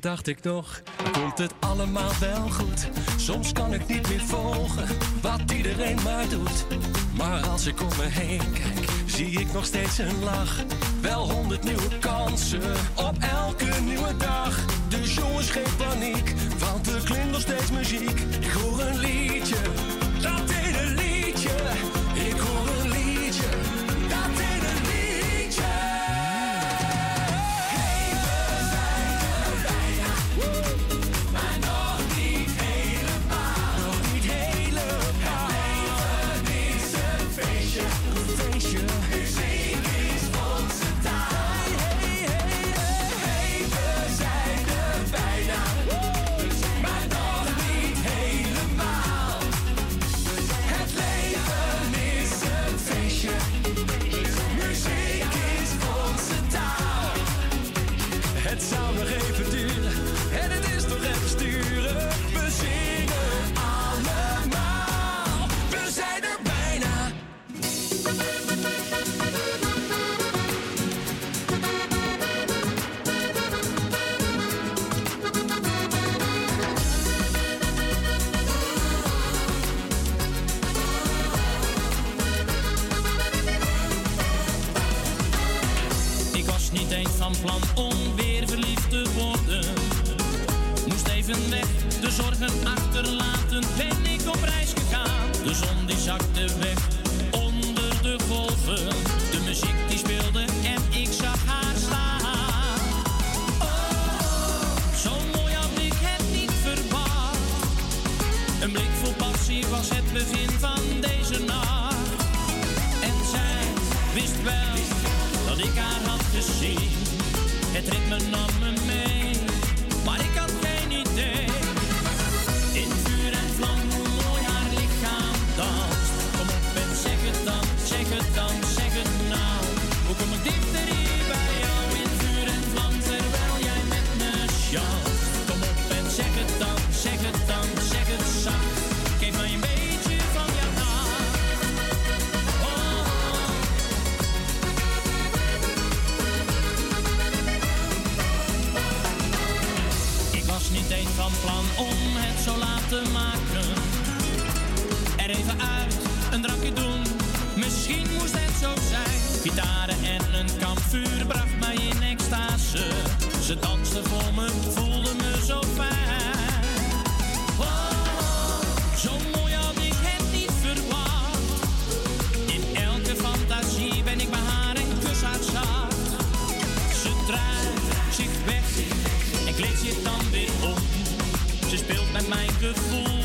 dacht ik nog, komt het allemaal wel goed? Soms kan ik niet meer volgen wat iedereen maar doet. Maar als ik om me heen kijk, zie ik nog steeds een lach. Wel honderd nieuwe kansen op elke nieuwe dag. Dus jongens, geen paniek, want er klinkt nog steeds muziek. Ik hoor een lied Een drankje doen, misschien moest het zo zijn. Gitaren en een kanvuur bracht mij in extase. Ze dansen voor me, voelden me zo fijn. Oh, zo mooi had ik het niet verwacht. In elke fantasie ben ik bij haar en kus haar zacht. Ze draait zich weg en kleedt zich dan weer om. Ze speelt met mijn gevoel.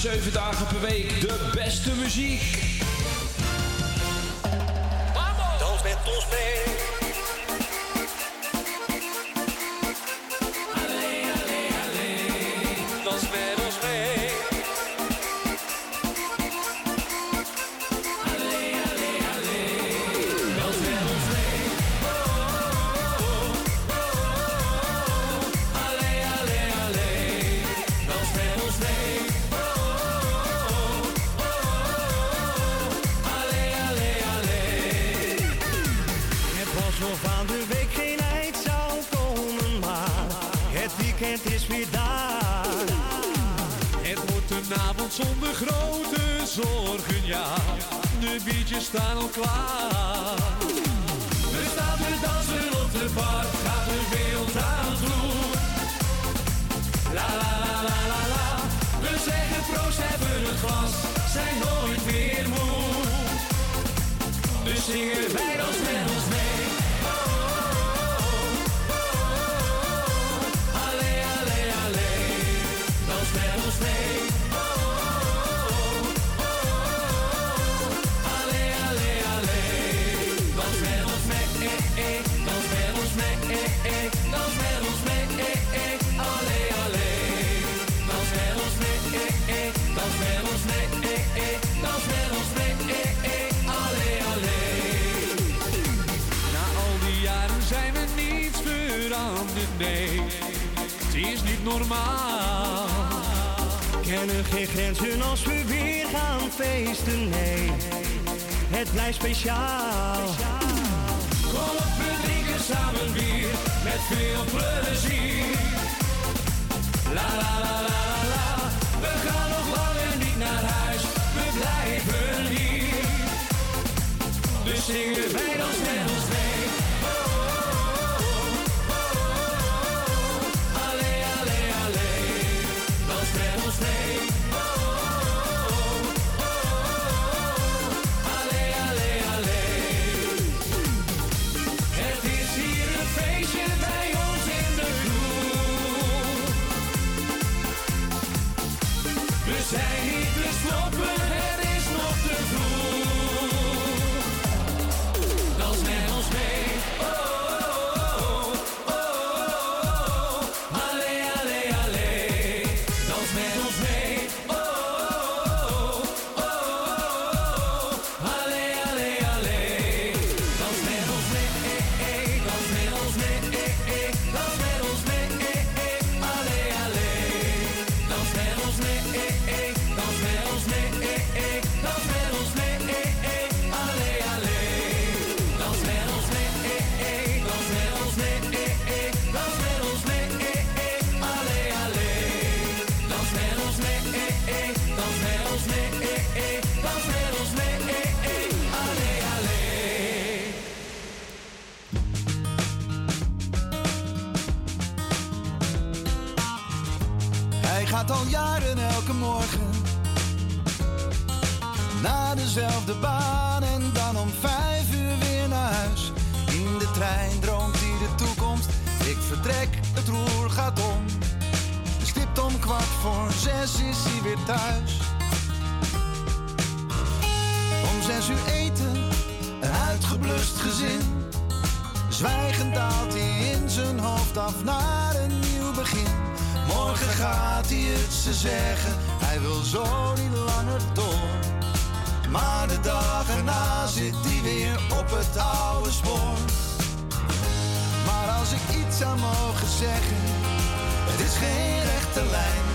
7 dagen per week de beste muziek. Zes uur eten, een uitgeblust gezin. Zwijgend daalt hij in zijn hoofd af naar een nieuw begin. Morgen gaat hij het ze zeggen, hij wil zo niet langer door. Maar de dag erna zit hij weer op het oude spoor. Maar als ik iets zou mogen zeggen, het is geen rechte lijn.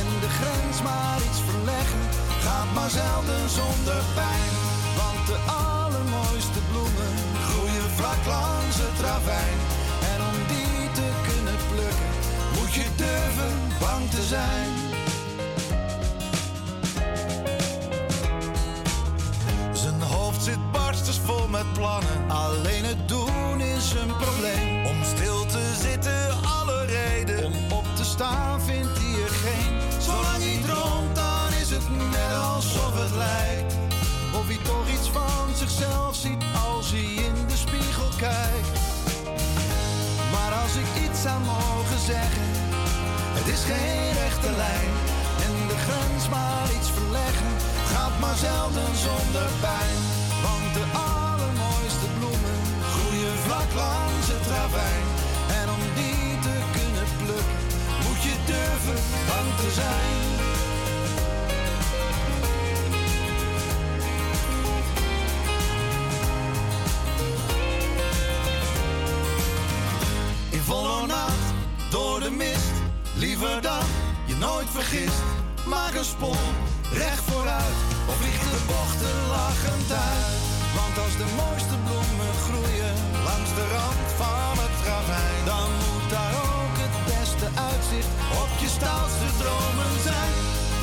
En de grens maar iets verleggen, gaat maar zelden zonder pijn. De allermooiste bloemen groeien vlak langs het ravijn. En om die te kunnen plukken, moet je durven bang te zijn. Zijn hoofd zit barstens vol met plannen. Alleen het doen is een probleem. Om stil te zitten, alle reden. Om op te staan vindt zichzelf ziet als hij in de spiegel kijkt. Maar als ik iets zou mogen zeggen, het is geen rechte lijn. En de grens maar iets verleggen, gaat maar zelden zonder pijn. Want de allermooiste bloemen groeien vlak langs het ravijn. En om die te kunnen plukken, moet je durven bang te zijn. Door de mist, liever dan je nooit vergist. Maak een sprong, recht vooruit, of vlieg de bochten lachend uit. Want als de mooiste bloemen groeien langs de rand van het ravijn, dan moet daar ook het beste uitzicht op je staalste dromen zijn.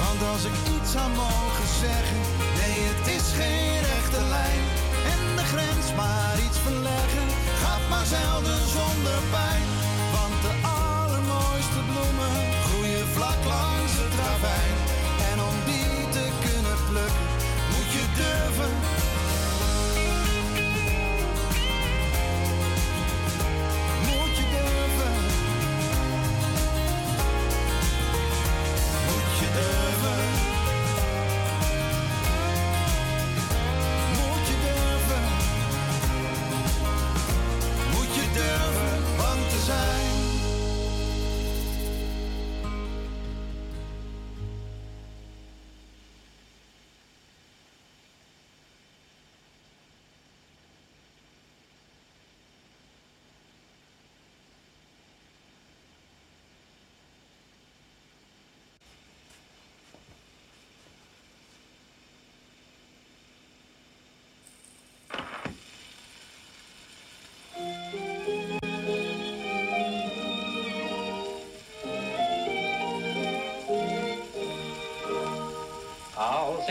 Want als ik iets zou mogen zeggen, nee, het is geen rechte lijn. En de grens maar iets verleggen, gaat maar zelden zonder pijn. Groeien vlak langs het ravijn. En om die te kunnen plukken, moet je durven.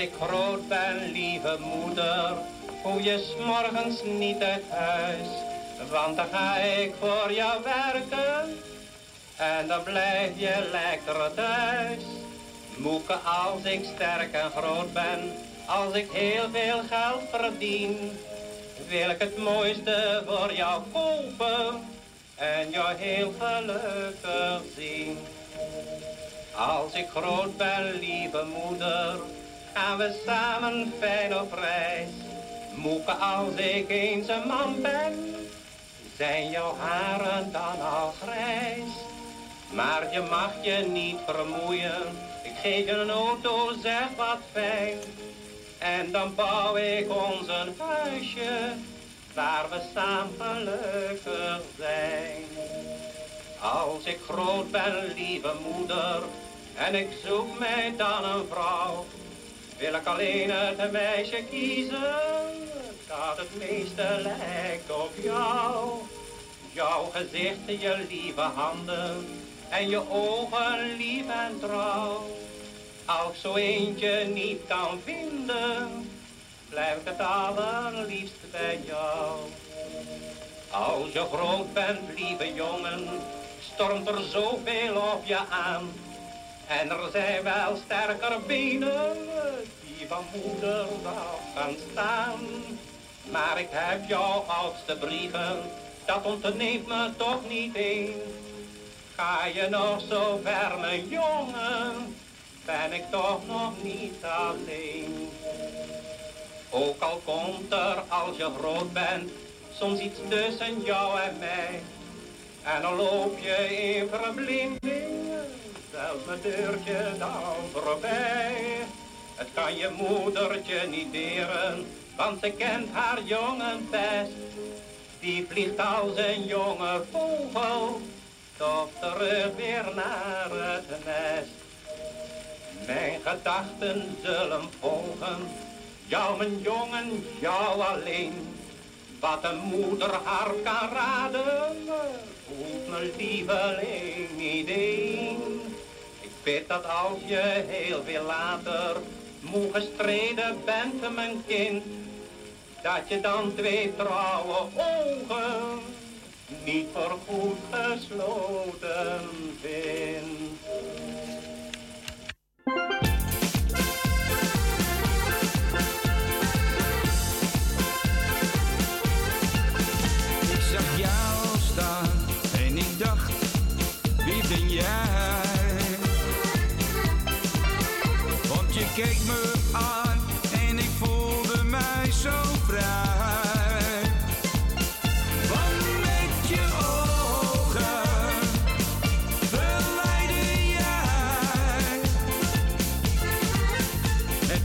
Ik groot ben, lieve moeder, hoe je s'morgens niet uit huis. Want dan ga ik voor jou werken en dan blijf je lekker thuis. Moeke, als ik sterk en groot ben, als ik heel veel geld verdien, wil ik het mooiste voor jou kopen en jou heel gelukkig zien. Als ik groot ben, lieve moeder, gaan we samen fijn op reis. Moeke, als ik eens een man ben, zijn jouw haren dan al grijs. Maar je mag je niet vermoeien, ik geef je een auto, zeg wat fijn. En dan bouw ik ons een huisje, waar we samen gelukkig zijn. Als ik groot ben, lieve moeder, en ik zoek mij dan een vrouw, wil ik alleen het meisje kiezen, dat het meeste lijkt op jou. Jouw gezicht, je lieve handen, en je ogen lief en trouw. Als zo eentje niet kan vinden, blijf ik het allerliefst bij jou. Als je groot bent, lieve jongen, stormt er zoveel op je aan. En er zijn wel sterker benen die van moeder af gaan staan. Maar ik heb jouw oudste brieven, dat ontneemt me toch niet een. Ga je nog zo ver, mijn jongen, ben ik toch nog niet alleen. Ook al komt er als je groot bent, soms iets tussen jou en mij. En dan loop je in verblinding, mijn deurtje dan voorbij. Het kan je moedertje niet deren, want ze kent haar jongen best. Die vliegt als een jonge vogel, toch terug weer naar het nest. Mijn gedachten zullen volgen, jou mijn jongen, jou alleen. Wat een moeder haar kan raden, voelt mijn lieveling niet een. Bid dat als je heel veel later moe gestreden bent, mijn kind, dat je dan twee trouwe ogen niet voor goed gesloten vindt. Keek me aan en ik voelde mij zo vrij.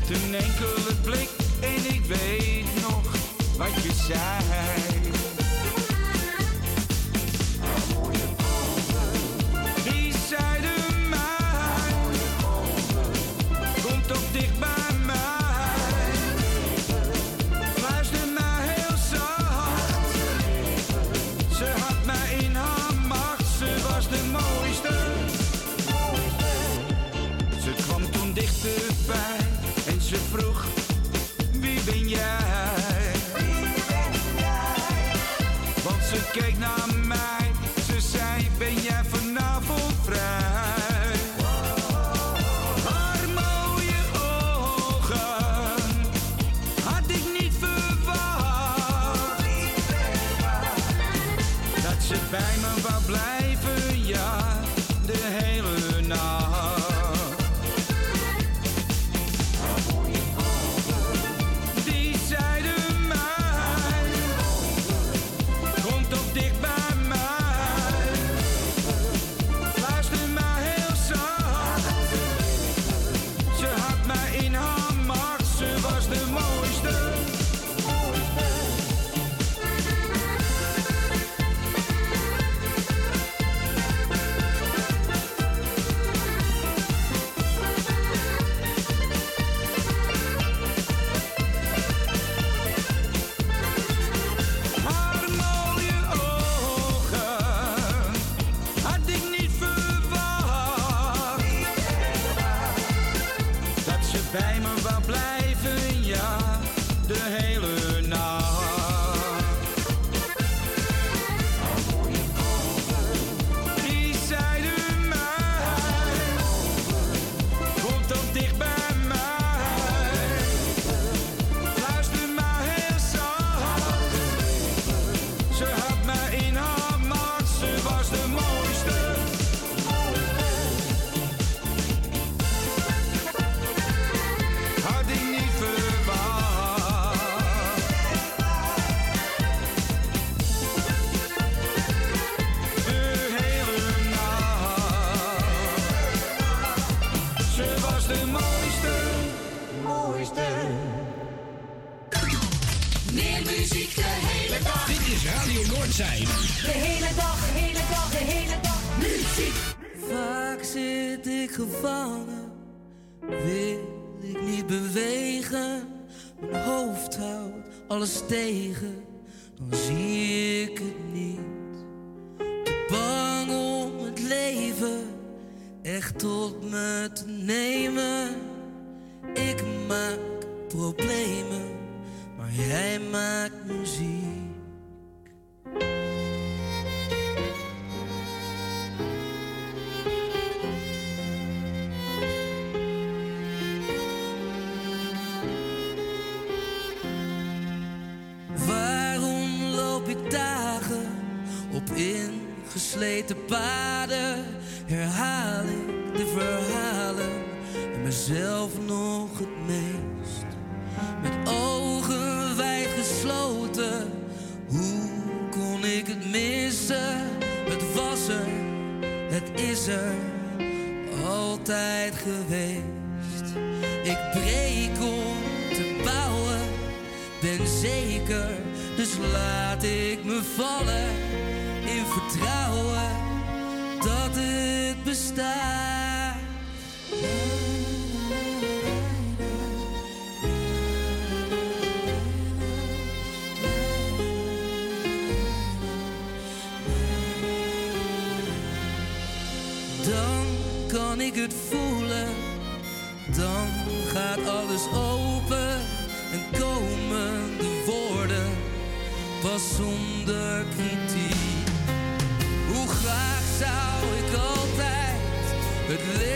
Een enkele blik en ik weet nog wat je zei. zonder kritiek. Hoe graag zou ik altijd het leven.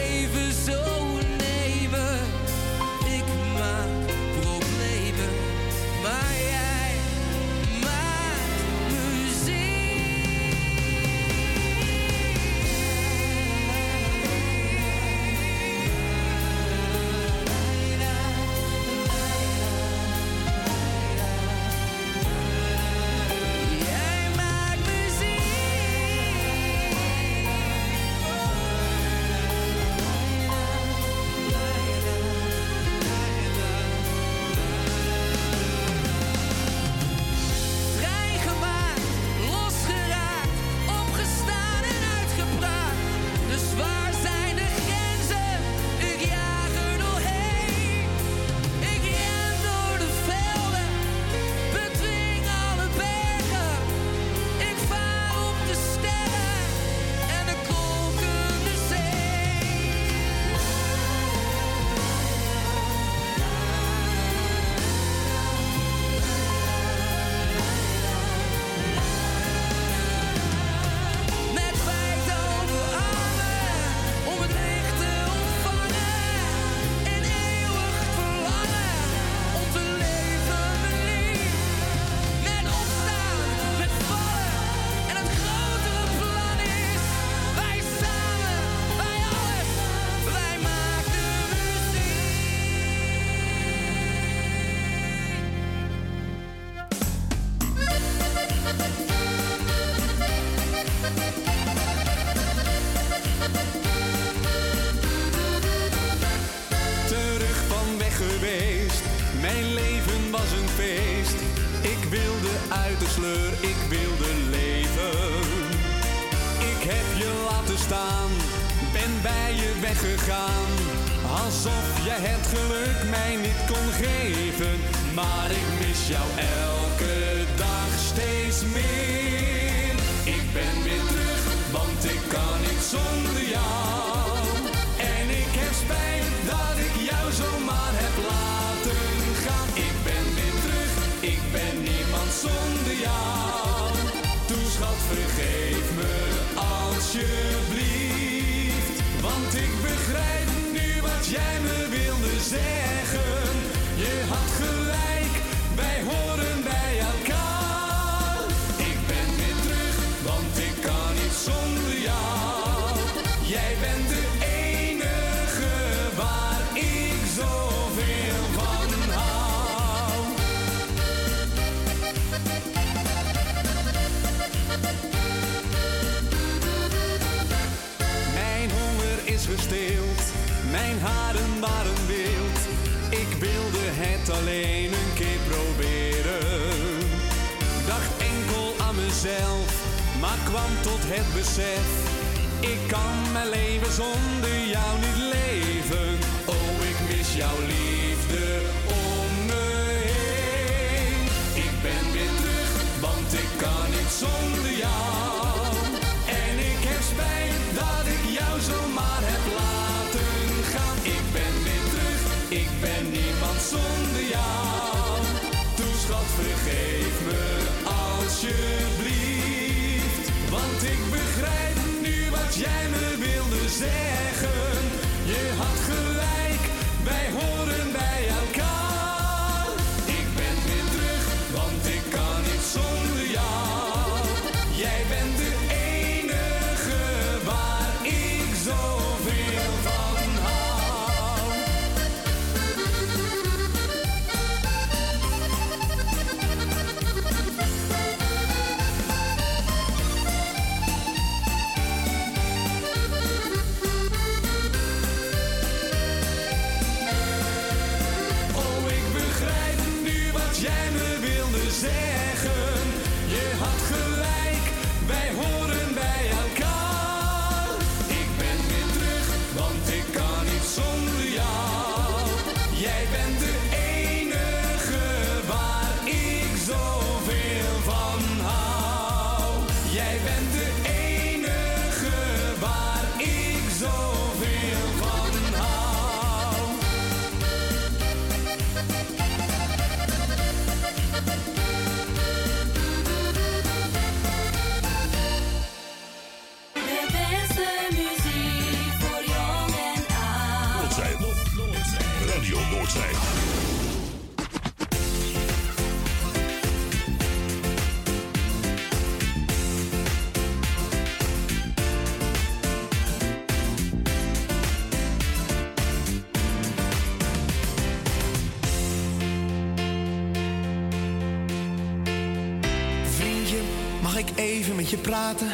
Even met je praten?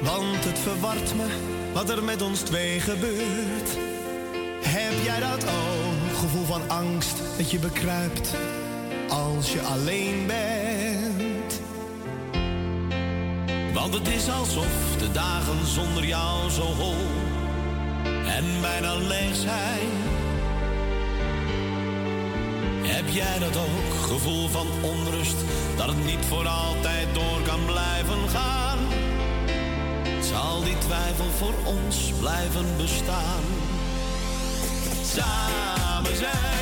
Want het verwart me wat er met ons twee gebeurt. Heb jij dat ook? Gevoel van angst dat je bekruipt als je alleen bent. Want het is alsof de dagen zonder jou zo hol en bijna leeg zijn. Heb jij dat ook? Gevoel van onrust, dat het niet voor altijd door kan blijven gaan. Zal die twijfel voor ons blijven bestaan? Samen zijn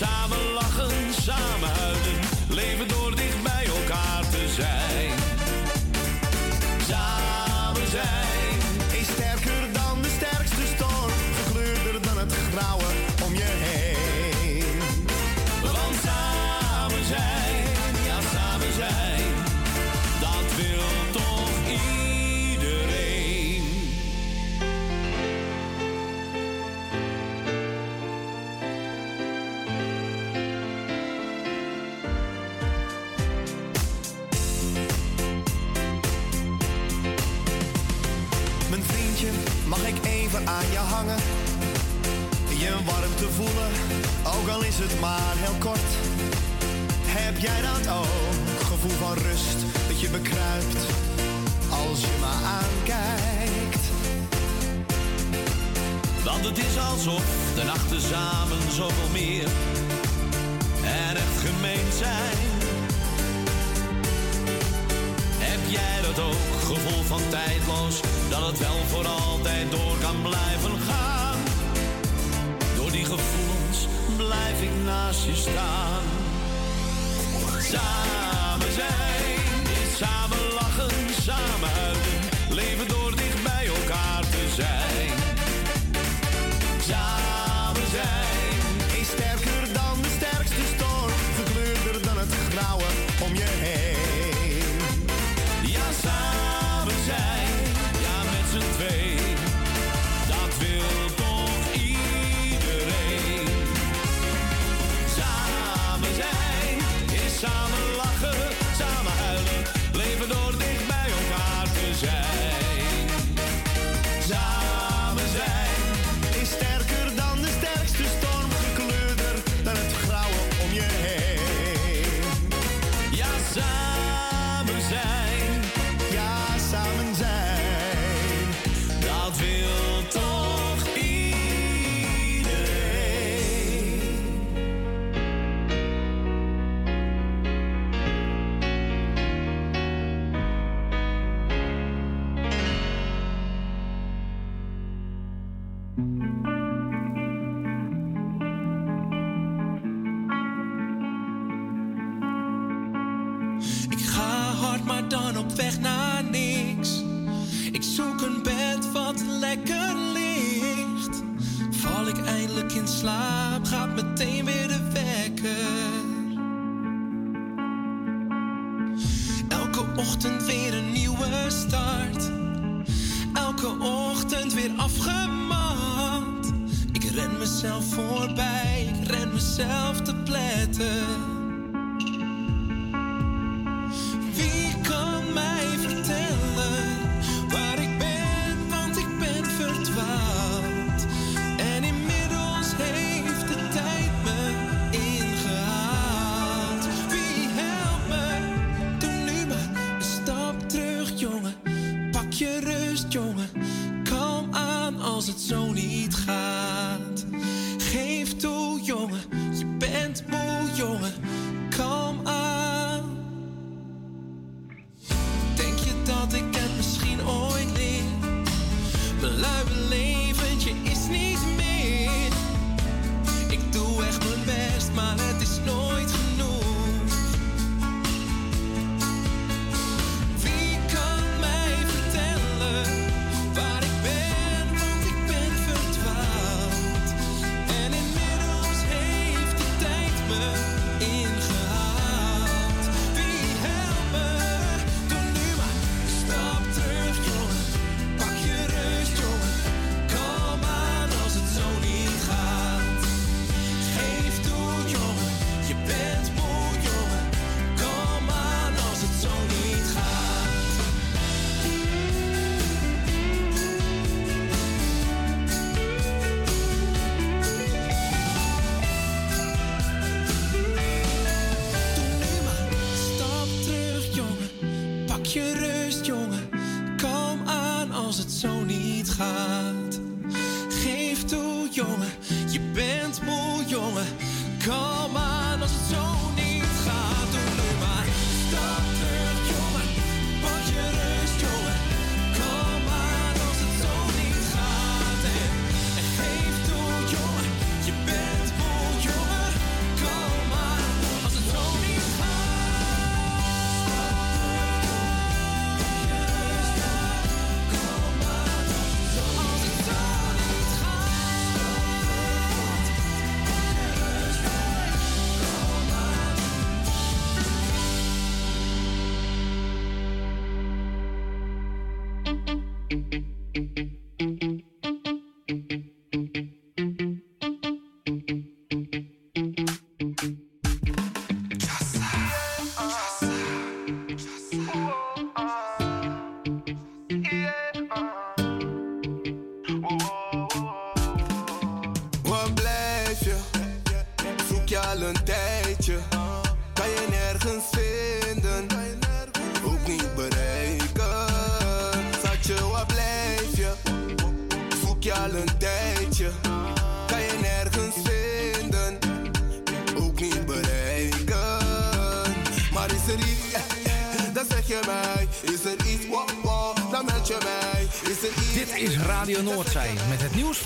samen lachen, samen huilen, voelen, ook al is het maar heel kort. Heb jij dat ook? Gevoel van rust dat je bekruipt als je me aankijkt. Want het is alsof de nachten samen zoveel meer en echt gemeen zijn. Heb jij dat ook? Gevoel van tijdloos, dat het wel voor altijd door kan blijven gaan. Gevoelens blijf ik naast je staan. Samen zijn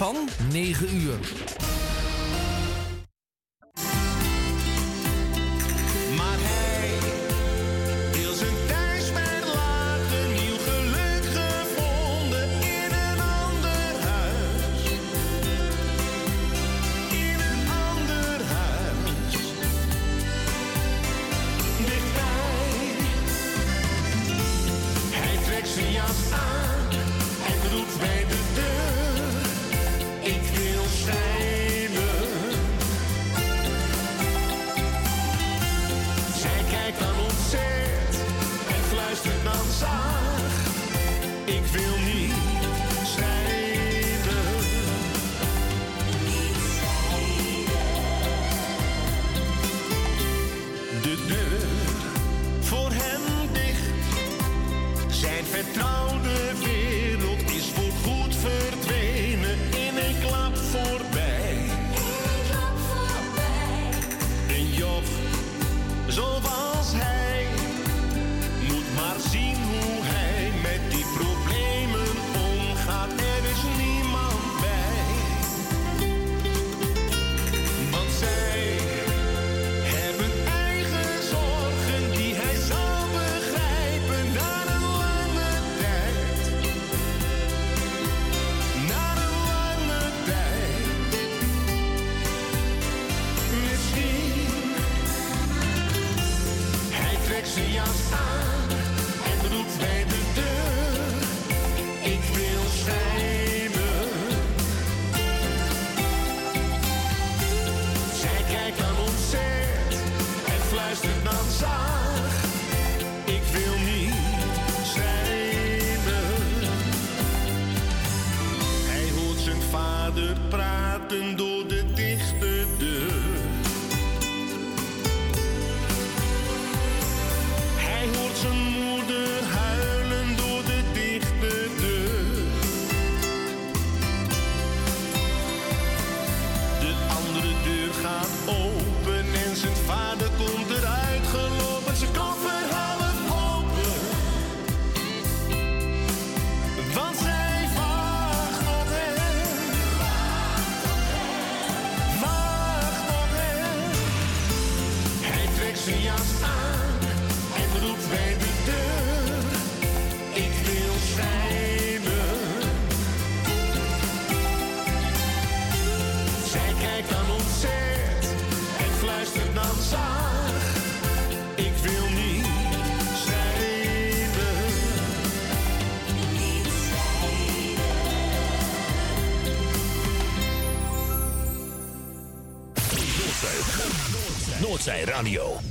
van 9 uur. Noordzij Radio.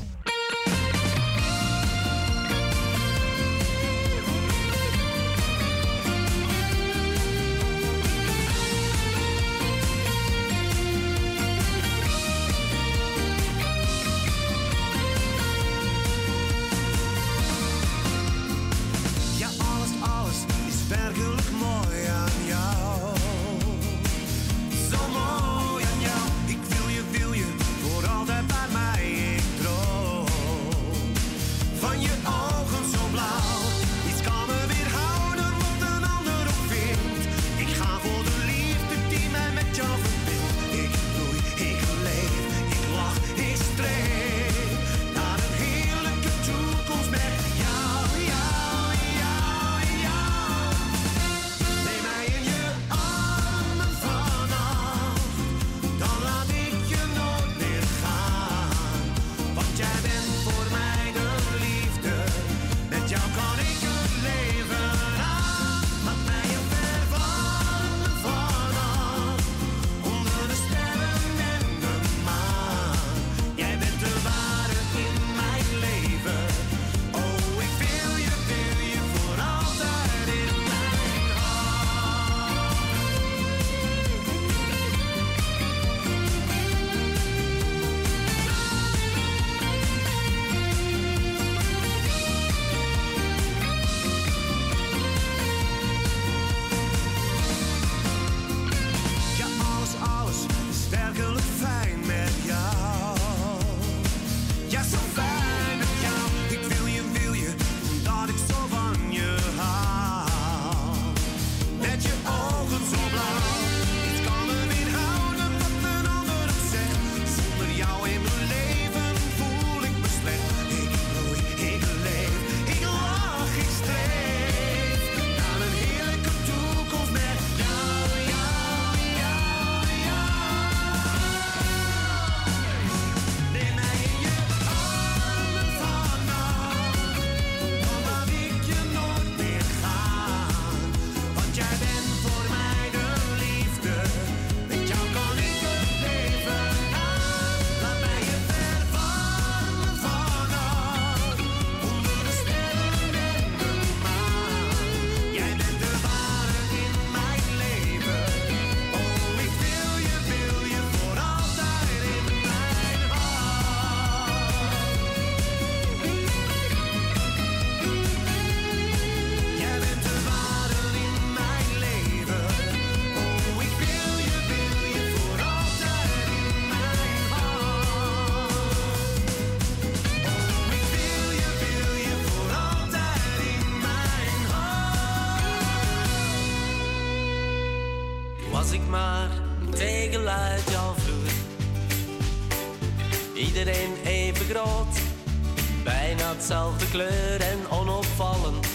hetzelfde kleur en onopvallend.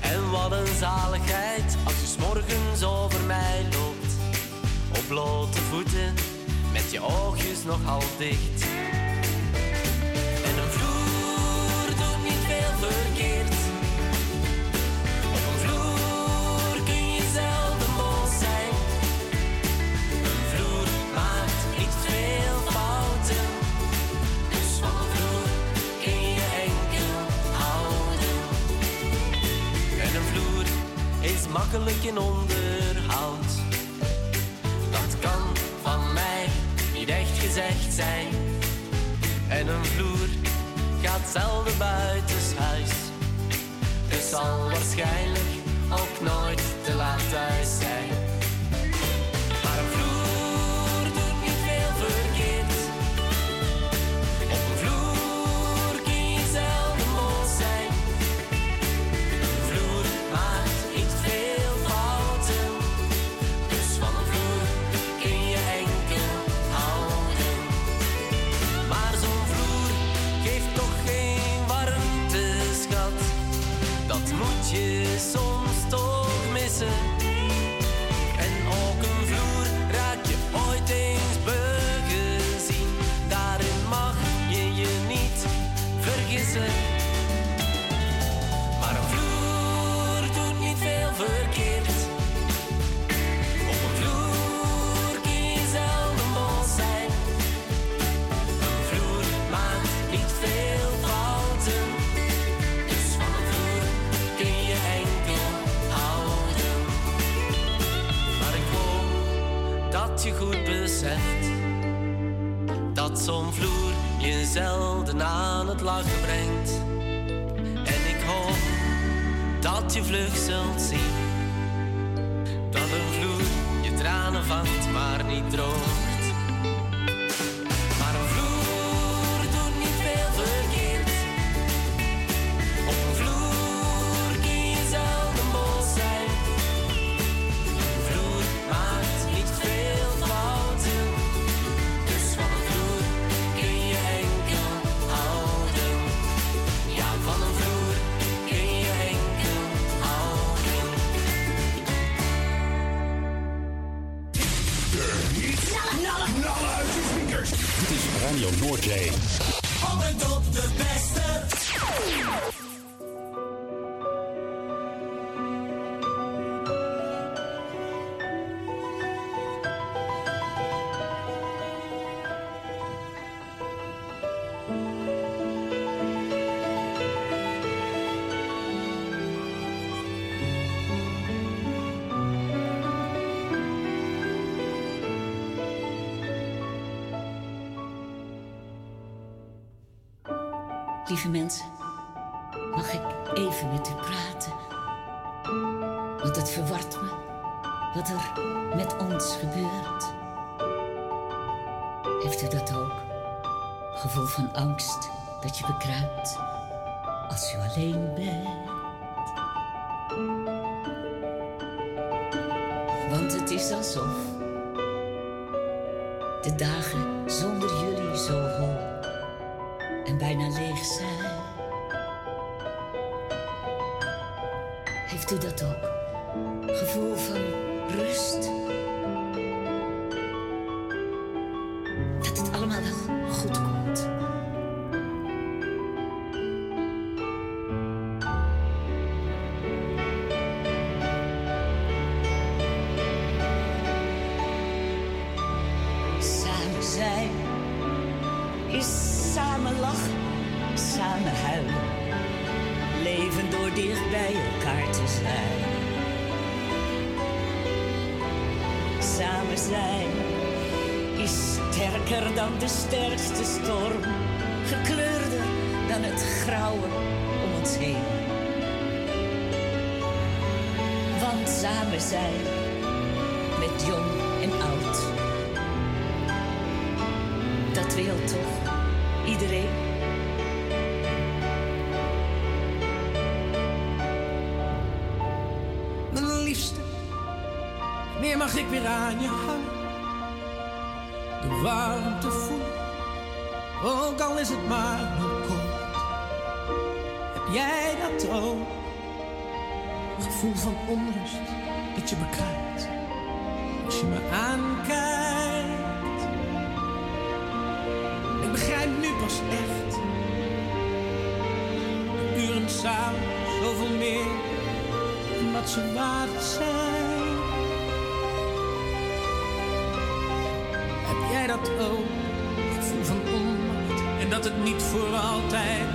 En wat een zaligheid als je s morgens over mij loopt. Op blote voeten, met je oogjes nog half dicht. Nalle, knallen uit je speakers. Dit is Radio Noordzee. Op en de beste. lieve mensen. Van onrust dat je bekruipt als je me aankijkt. Ik begrijp nu pas echt. Uren samen, zoveel meer dan wat ze waard zijn. Heb jij dat ook? Gevoel van onmacht en dat het niet voor altijd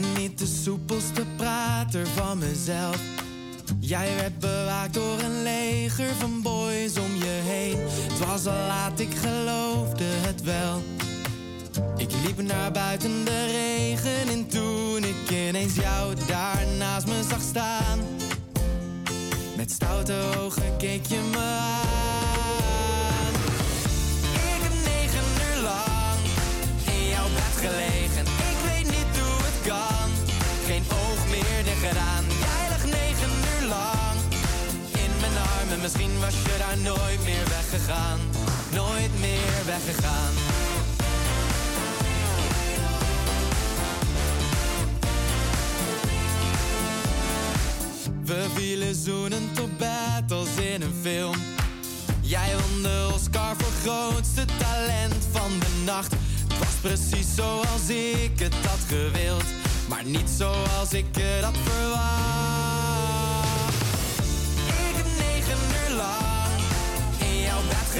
Ben niet de soepelste prater van mezelf. Jij werd bewaakt door een leger van boys om je heen. Het was al laat, ik geloofde het wel. Ik liep naar buiten de regen in toen ik ineens jou daar naast me zag staan. Met stoute ogen keek je me Misschien was je daar nooit meer weggegaan. Nooit meer weggegaan. We vielen zoenend op bed als in een film. Jij won de Oscar voor grootste talent van de nacht. Het was precies zoals ik het had gewild, maar niet zoals ik het had verwacht.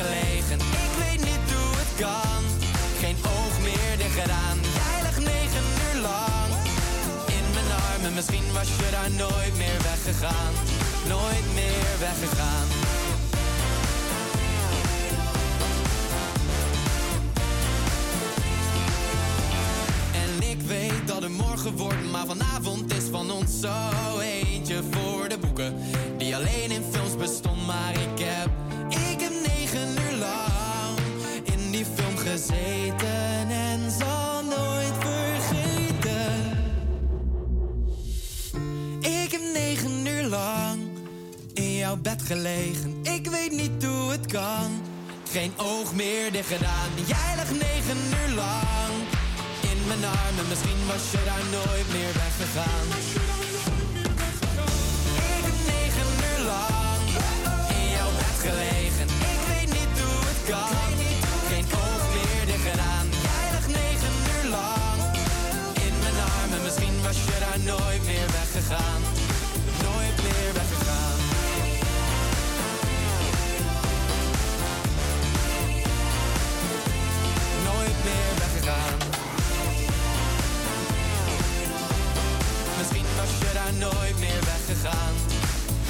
Gelegen. Ik weet niet hoe het kan, geen oog meer dicht gedaan. Jij lag negen uur lang in mijn armen. Misschien was je daar nooit meer weggegaan, nooit meer weggegaan. En ik weet dat het morgen wordt, maar vanavond is van ons zo eentje voor de boeken. Die alleen in films bestond, maar ik heb, gezeten en zal nooit vergeten. Ik heb negen uur lang in jouw bed gelegen. Ik weet niet hoe het kan. Geen oog meer dicht gedaan. Jij lag negen uur lang in mijn armen. Misschien was je daar nooit meer weggegaan.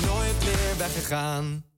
Nooit meer weggegaan.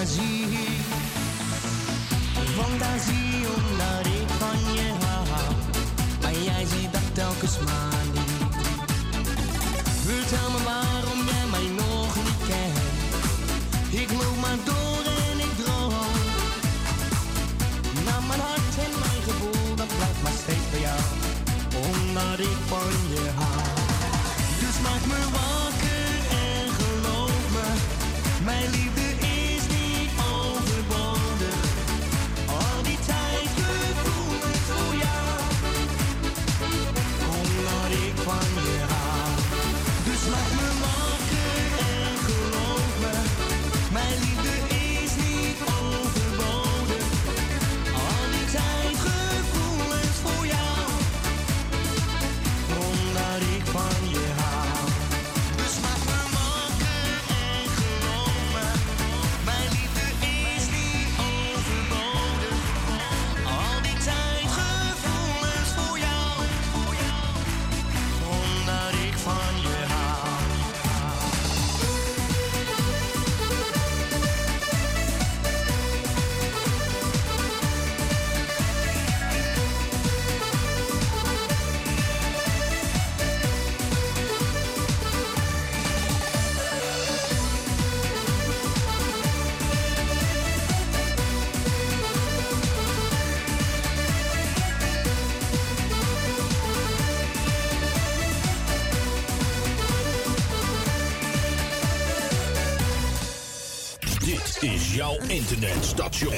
magia. internetstation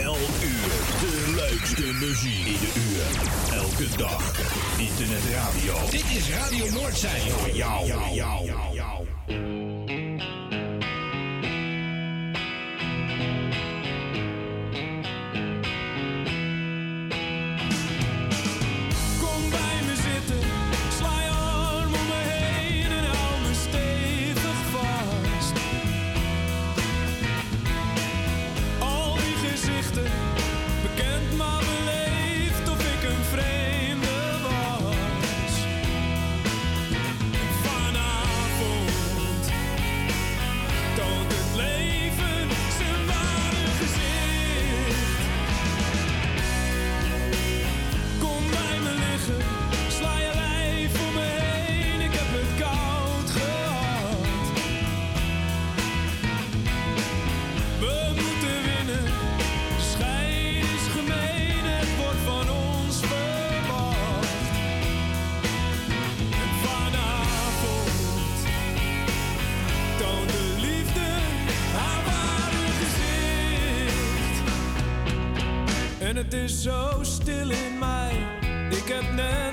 het is zo stil in mij. Ik heb net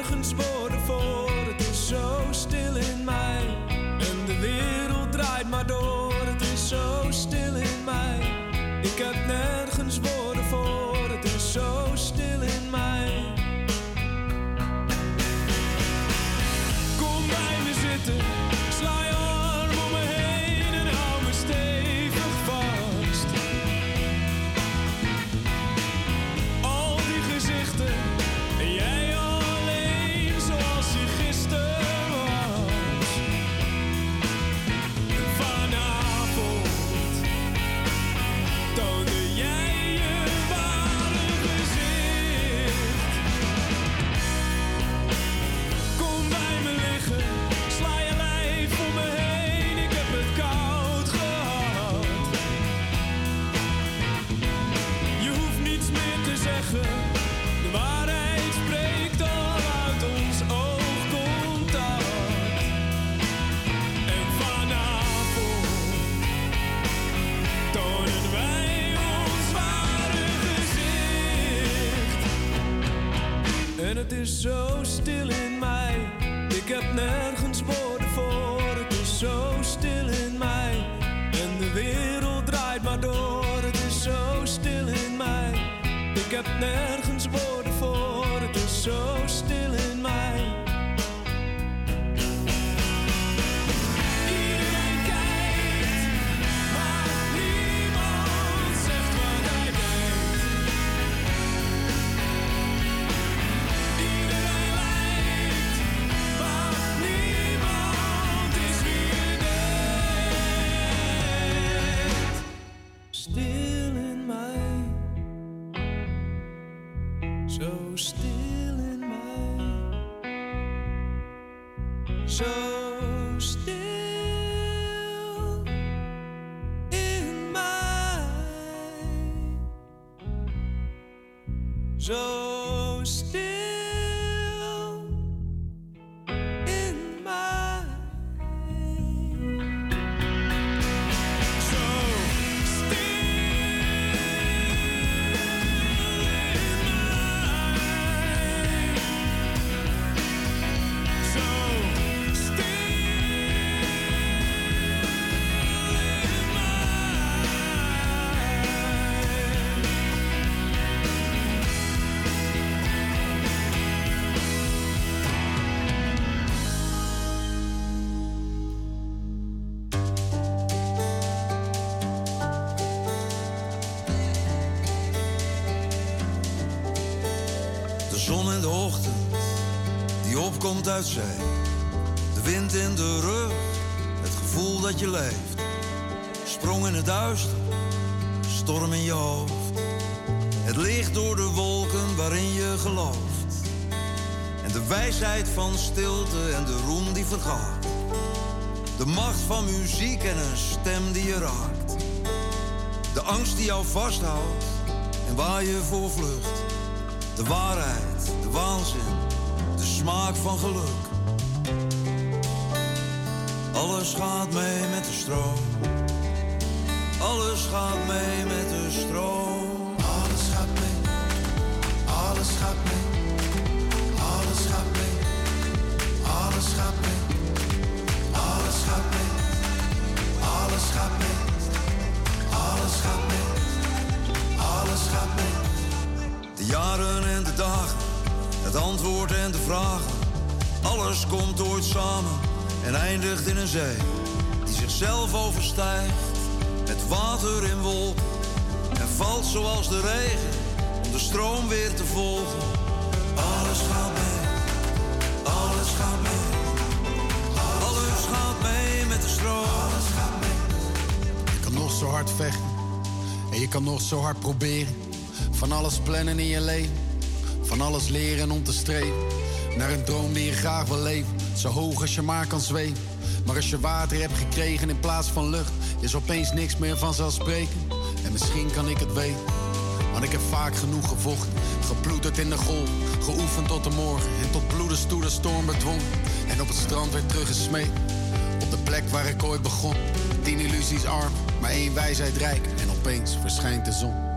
so uit zee. De wind in de rug, het gevoel dat je leeft. Sprong in het duister, storm in je hoofd. Het licht door de wolken waarin je gelooft. En de wijsheid van stilte en de roem die vergaat. De macht van muziek en een stem die je raakt. De angst die jou vasthoudt en waar je voor vlucht. De waarheid, de waanzin, smaak van geluk. Alles gaat mee met de stroom. Alles gaat mee met de stroom. Zee die zichzelf overstijgt. Met water in wolken en valt zoals de regen om de stroom weer te volgen. Alles gaat mee, alles gaat mee. Alles gaat mee met de stroom. Alles gaat mee. Je kan nog zo hard vechten en je kan nog zo hard proberen. Van alles plannen in je leven, van alles leren om te streven. Naar een droom die je graag wil leven, zo hoog als je maar kan zweven. Maar als je water hebt gekregen in plaats van lucht, is opeens niks meer vanzelfsprekend. En misschien kan ik het weten, want ik heb vaak genoeg gevochten. Geploeterd in de golf, geoefend tot de morgen. En tot bloedens toe de storm bedwongen. En op het strand weer teruggesmeed. Op de plek waar ik ooit begon. Tien illusies arm, maar één wijsheid rijk. En opeens verschijnt de zon.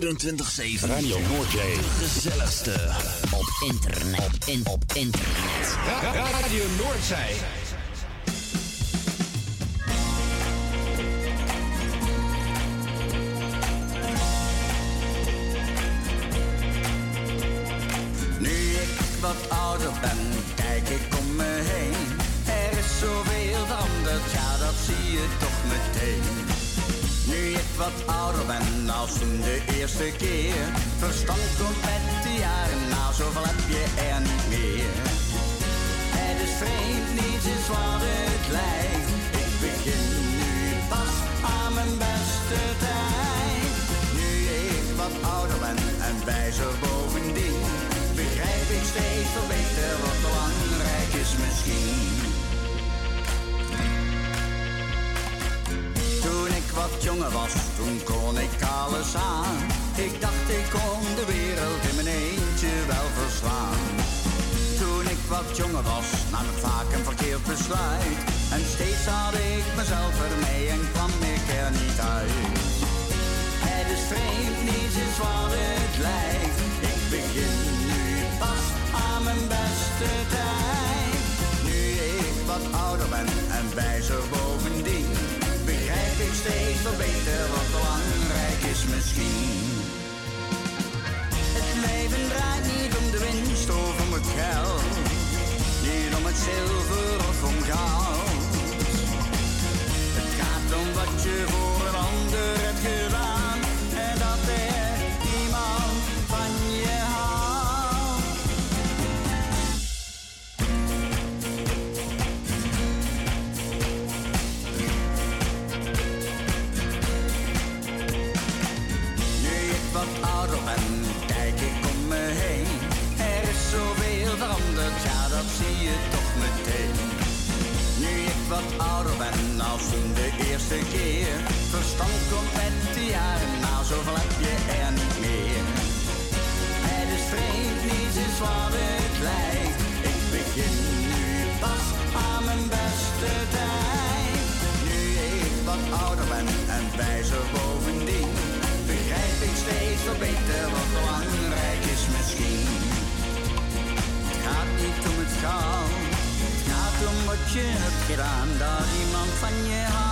24-7. Radio Noordzee. De gezelligste. Op internet. Op, in, op internet. Radio Noordzij. Eerste keer. Verstand komt met de jaren, nou zoveel heb je er niet meer. Het is vreemd, niets is wat het lijkt. Ik begin nu pas aan mijn beste tijd. Nu ik wat ouder ben en wijzer bovendien. Begrijp ik steeds veel beter wat belangrijk is misschien. Wat jonger was, toen kon ik alles aan. Ik dacht ik kon de wereld in mijn eentje wel verslaan. Toen ik wat jonger was, nam ik vaak een verkeerd besluit. En steeds had ik mezelf ermee en kwam ik er niet uit. Het is vreemd, niets is wat het lijkt. Ik begin nu pas aan mijn beste tijd. Nu ik wat ouder ben en wijzer begrijp ik steeds veel beter wat belangrijk is misschien. Het leven draait niet om de winst of om het geld, niet om het zilver of om goud. Het gaat om wat je voor Verstand komt met de jaren, nou zoveel heb je er niet meer. Het is vreemd, niets is wat het lijkt. Ik begin nu pas aan mijn beste tijd. Nu ik wat ouder ben en wijzer bovendien. Begrijp ik steeds veel beter wat belangrijk is misschien. Het gaat niet om het goud. Gaat om wat je hebt gedaan, dat iemand van je houdt.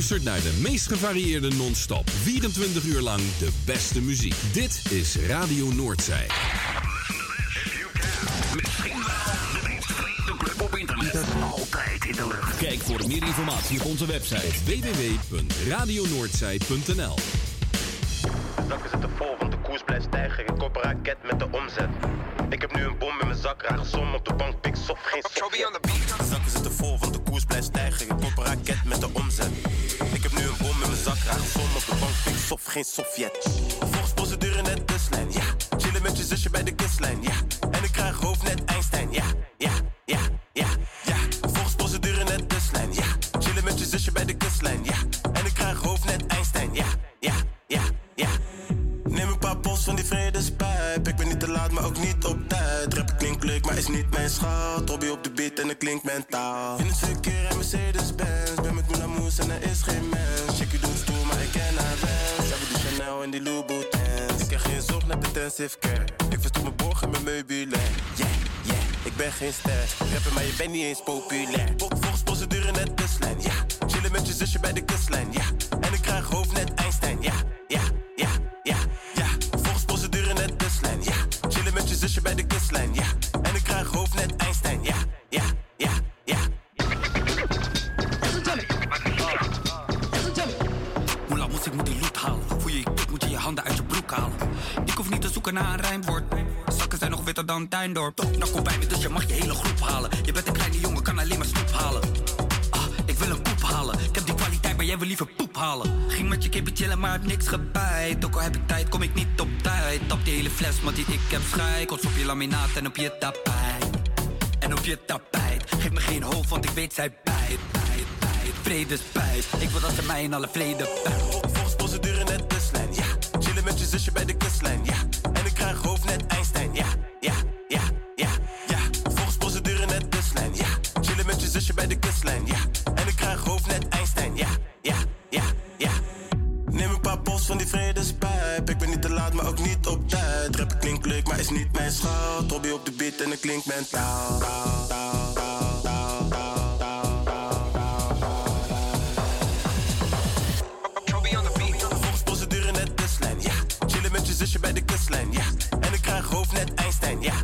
Luistert naar de meest gevarieerde non-stop. 24 uur lang de beste muziek. Dit is Radio Noordzij. Altijd in de lucht. Kijk voor meer informatie op onze website www.radionoordzij.nl zusje bij de kustlijn, ja. En ik krijg hoofd net Einstein, ja. Ja, ja, ja. Neem een paar post van die vredespijp. Ik ben niet te laat, maar ook niet op tijd. Rappen klinkt leuk, maar is niet mijn schat. Hobby op de beat en het klinkt mentaal. In het verkeer en Mercedes-Benz. Ben met Moulamoes en er is geen mens. Check je doet stoer, maar ik ken haar wens. Hebben die Chanel en die Louboutins. Ik heb geen zorg naar intensive care. Ik verstoor mijn borg en mijn meubilair. Yeah, yeah, ik ben geen ster. Rappen, maar je bent niet eens populair. Vol- Volgens procedure net buslijn, ja. Chillen met je zusje bij de kustlijn, ja. En ik krijg hoofd net Einstein, ja. Ja, ja, ja, ja. Volgens procedure net buslijn, ja. Chillen met je zusje bij de kustlijn, ja. En ik krijg hoofd net Einstein, ja. Ja, ja, ja. Moela moest ik moet die loot halen. Voel je je kut, moet je je handen uit je broek halen. Ik hoef niet te zoeken naar een rijmwoord. Zakken zijn nog witter dan Tuindorp. Nou kom bij me, dus je mag je hele groep halen. Je bent een kleine jongen, kan alleen maar snoep halen. Ik heb die kwaliteit, maar jij wil liever poep halen. Ging met je kippen chillen, maar heb niks gebijt. Ook al heb ik tijd, kom ik niet op tijd. Tap die hele fles, want die ik heb schijk. Kots op je laminaat en op je tapijt. En op je tapijt. Geef me geen hoofd, want ik weet zij bijt, bijt, bijt. Vredespijt. Ik wil dat ze mij in alle vrede bijt. Volgens procedure net buslijn, ja. Chillen met je zusje bij de kustlijn, ja. niet mijn schaal. Toby op de beat en het klinkt mentaal. Taal, taal, on the beat. Volgens procedure net kustlijn, ja. Chillen met je zusje bij de kustlijn, ja. En ik krijg hoofd net Einstein, ja.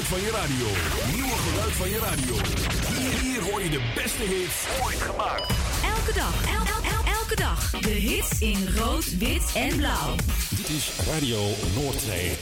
geluid van je radio. Nieuwe geluid van je radio. Hier, hier hoor je de beste hits ooit gemaakt. Elke dag, el, el, el, elke dag. De hits in rood, wit en blauw. Dit is Radio Noordzee.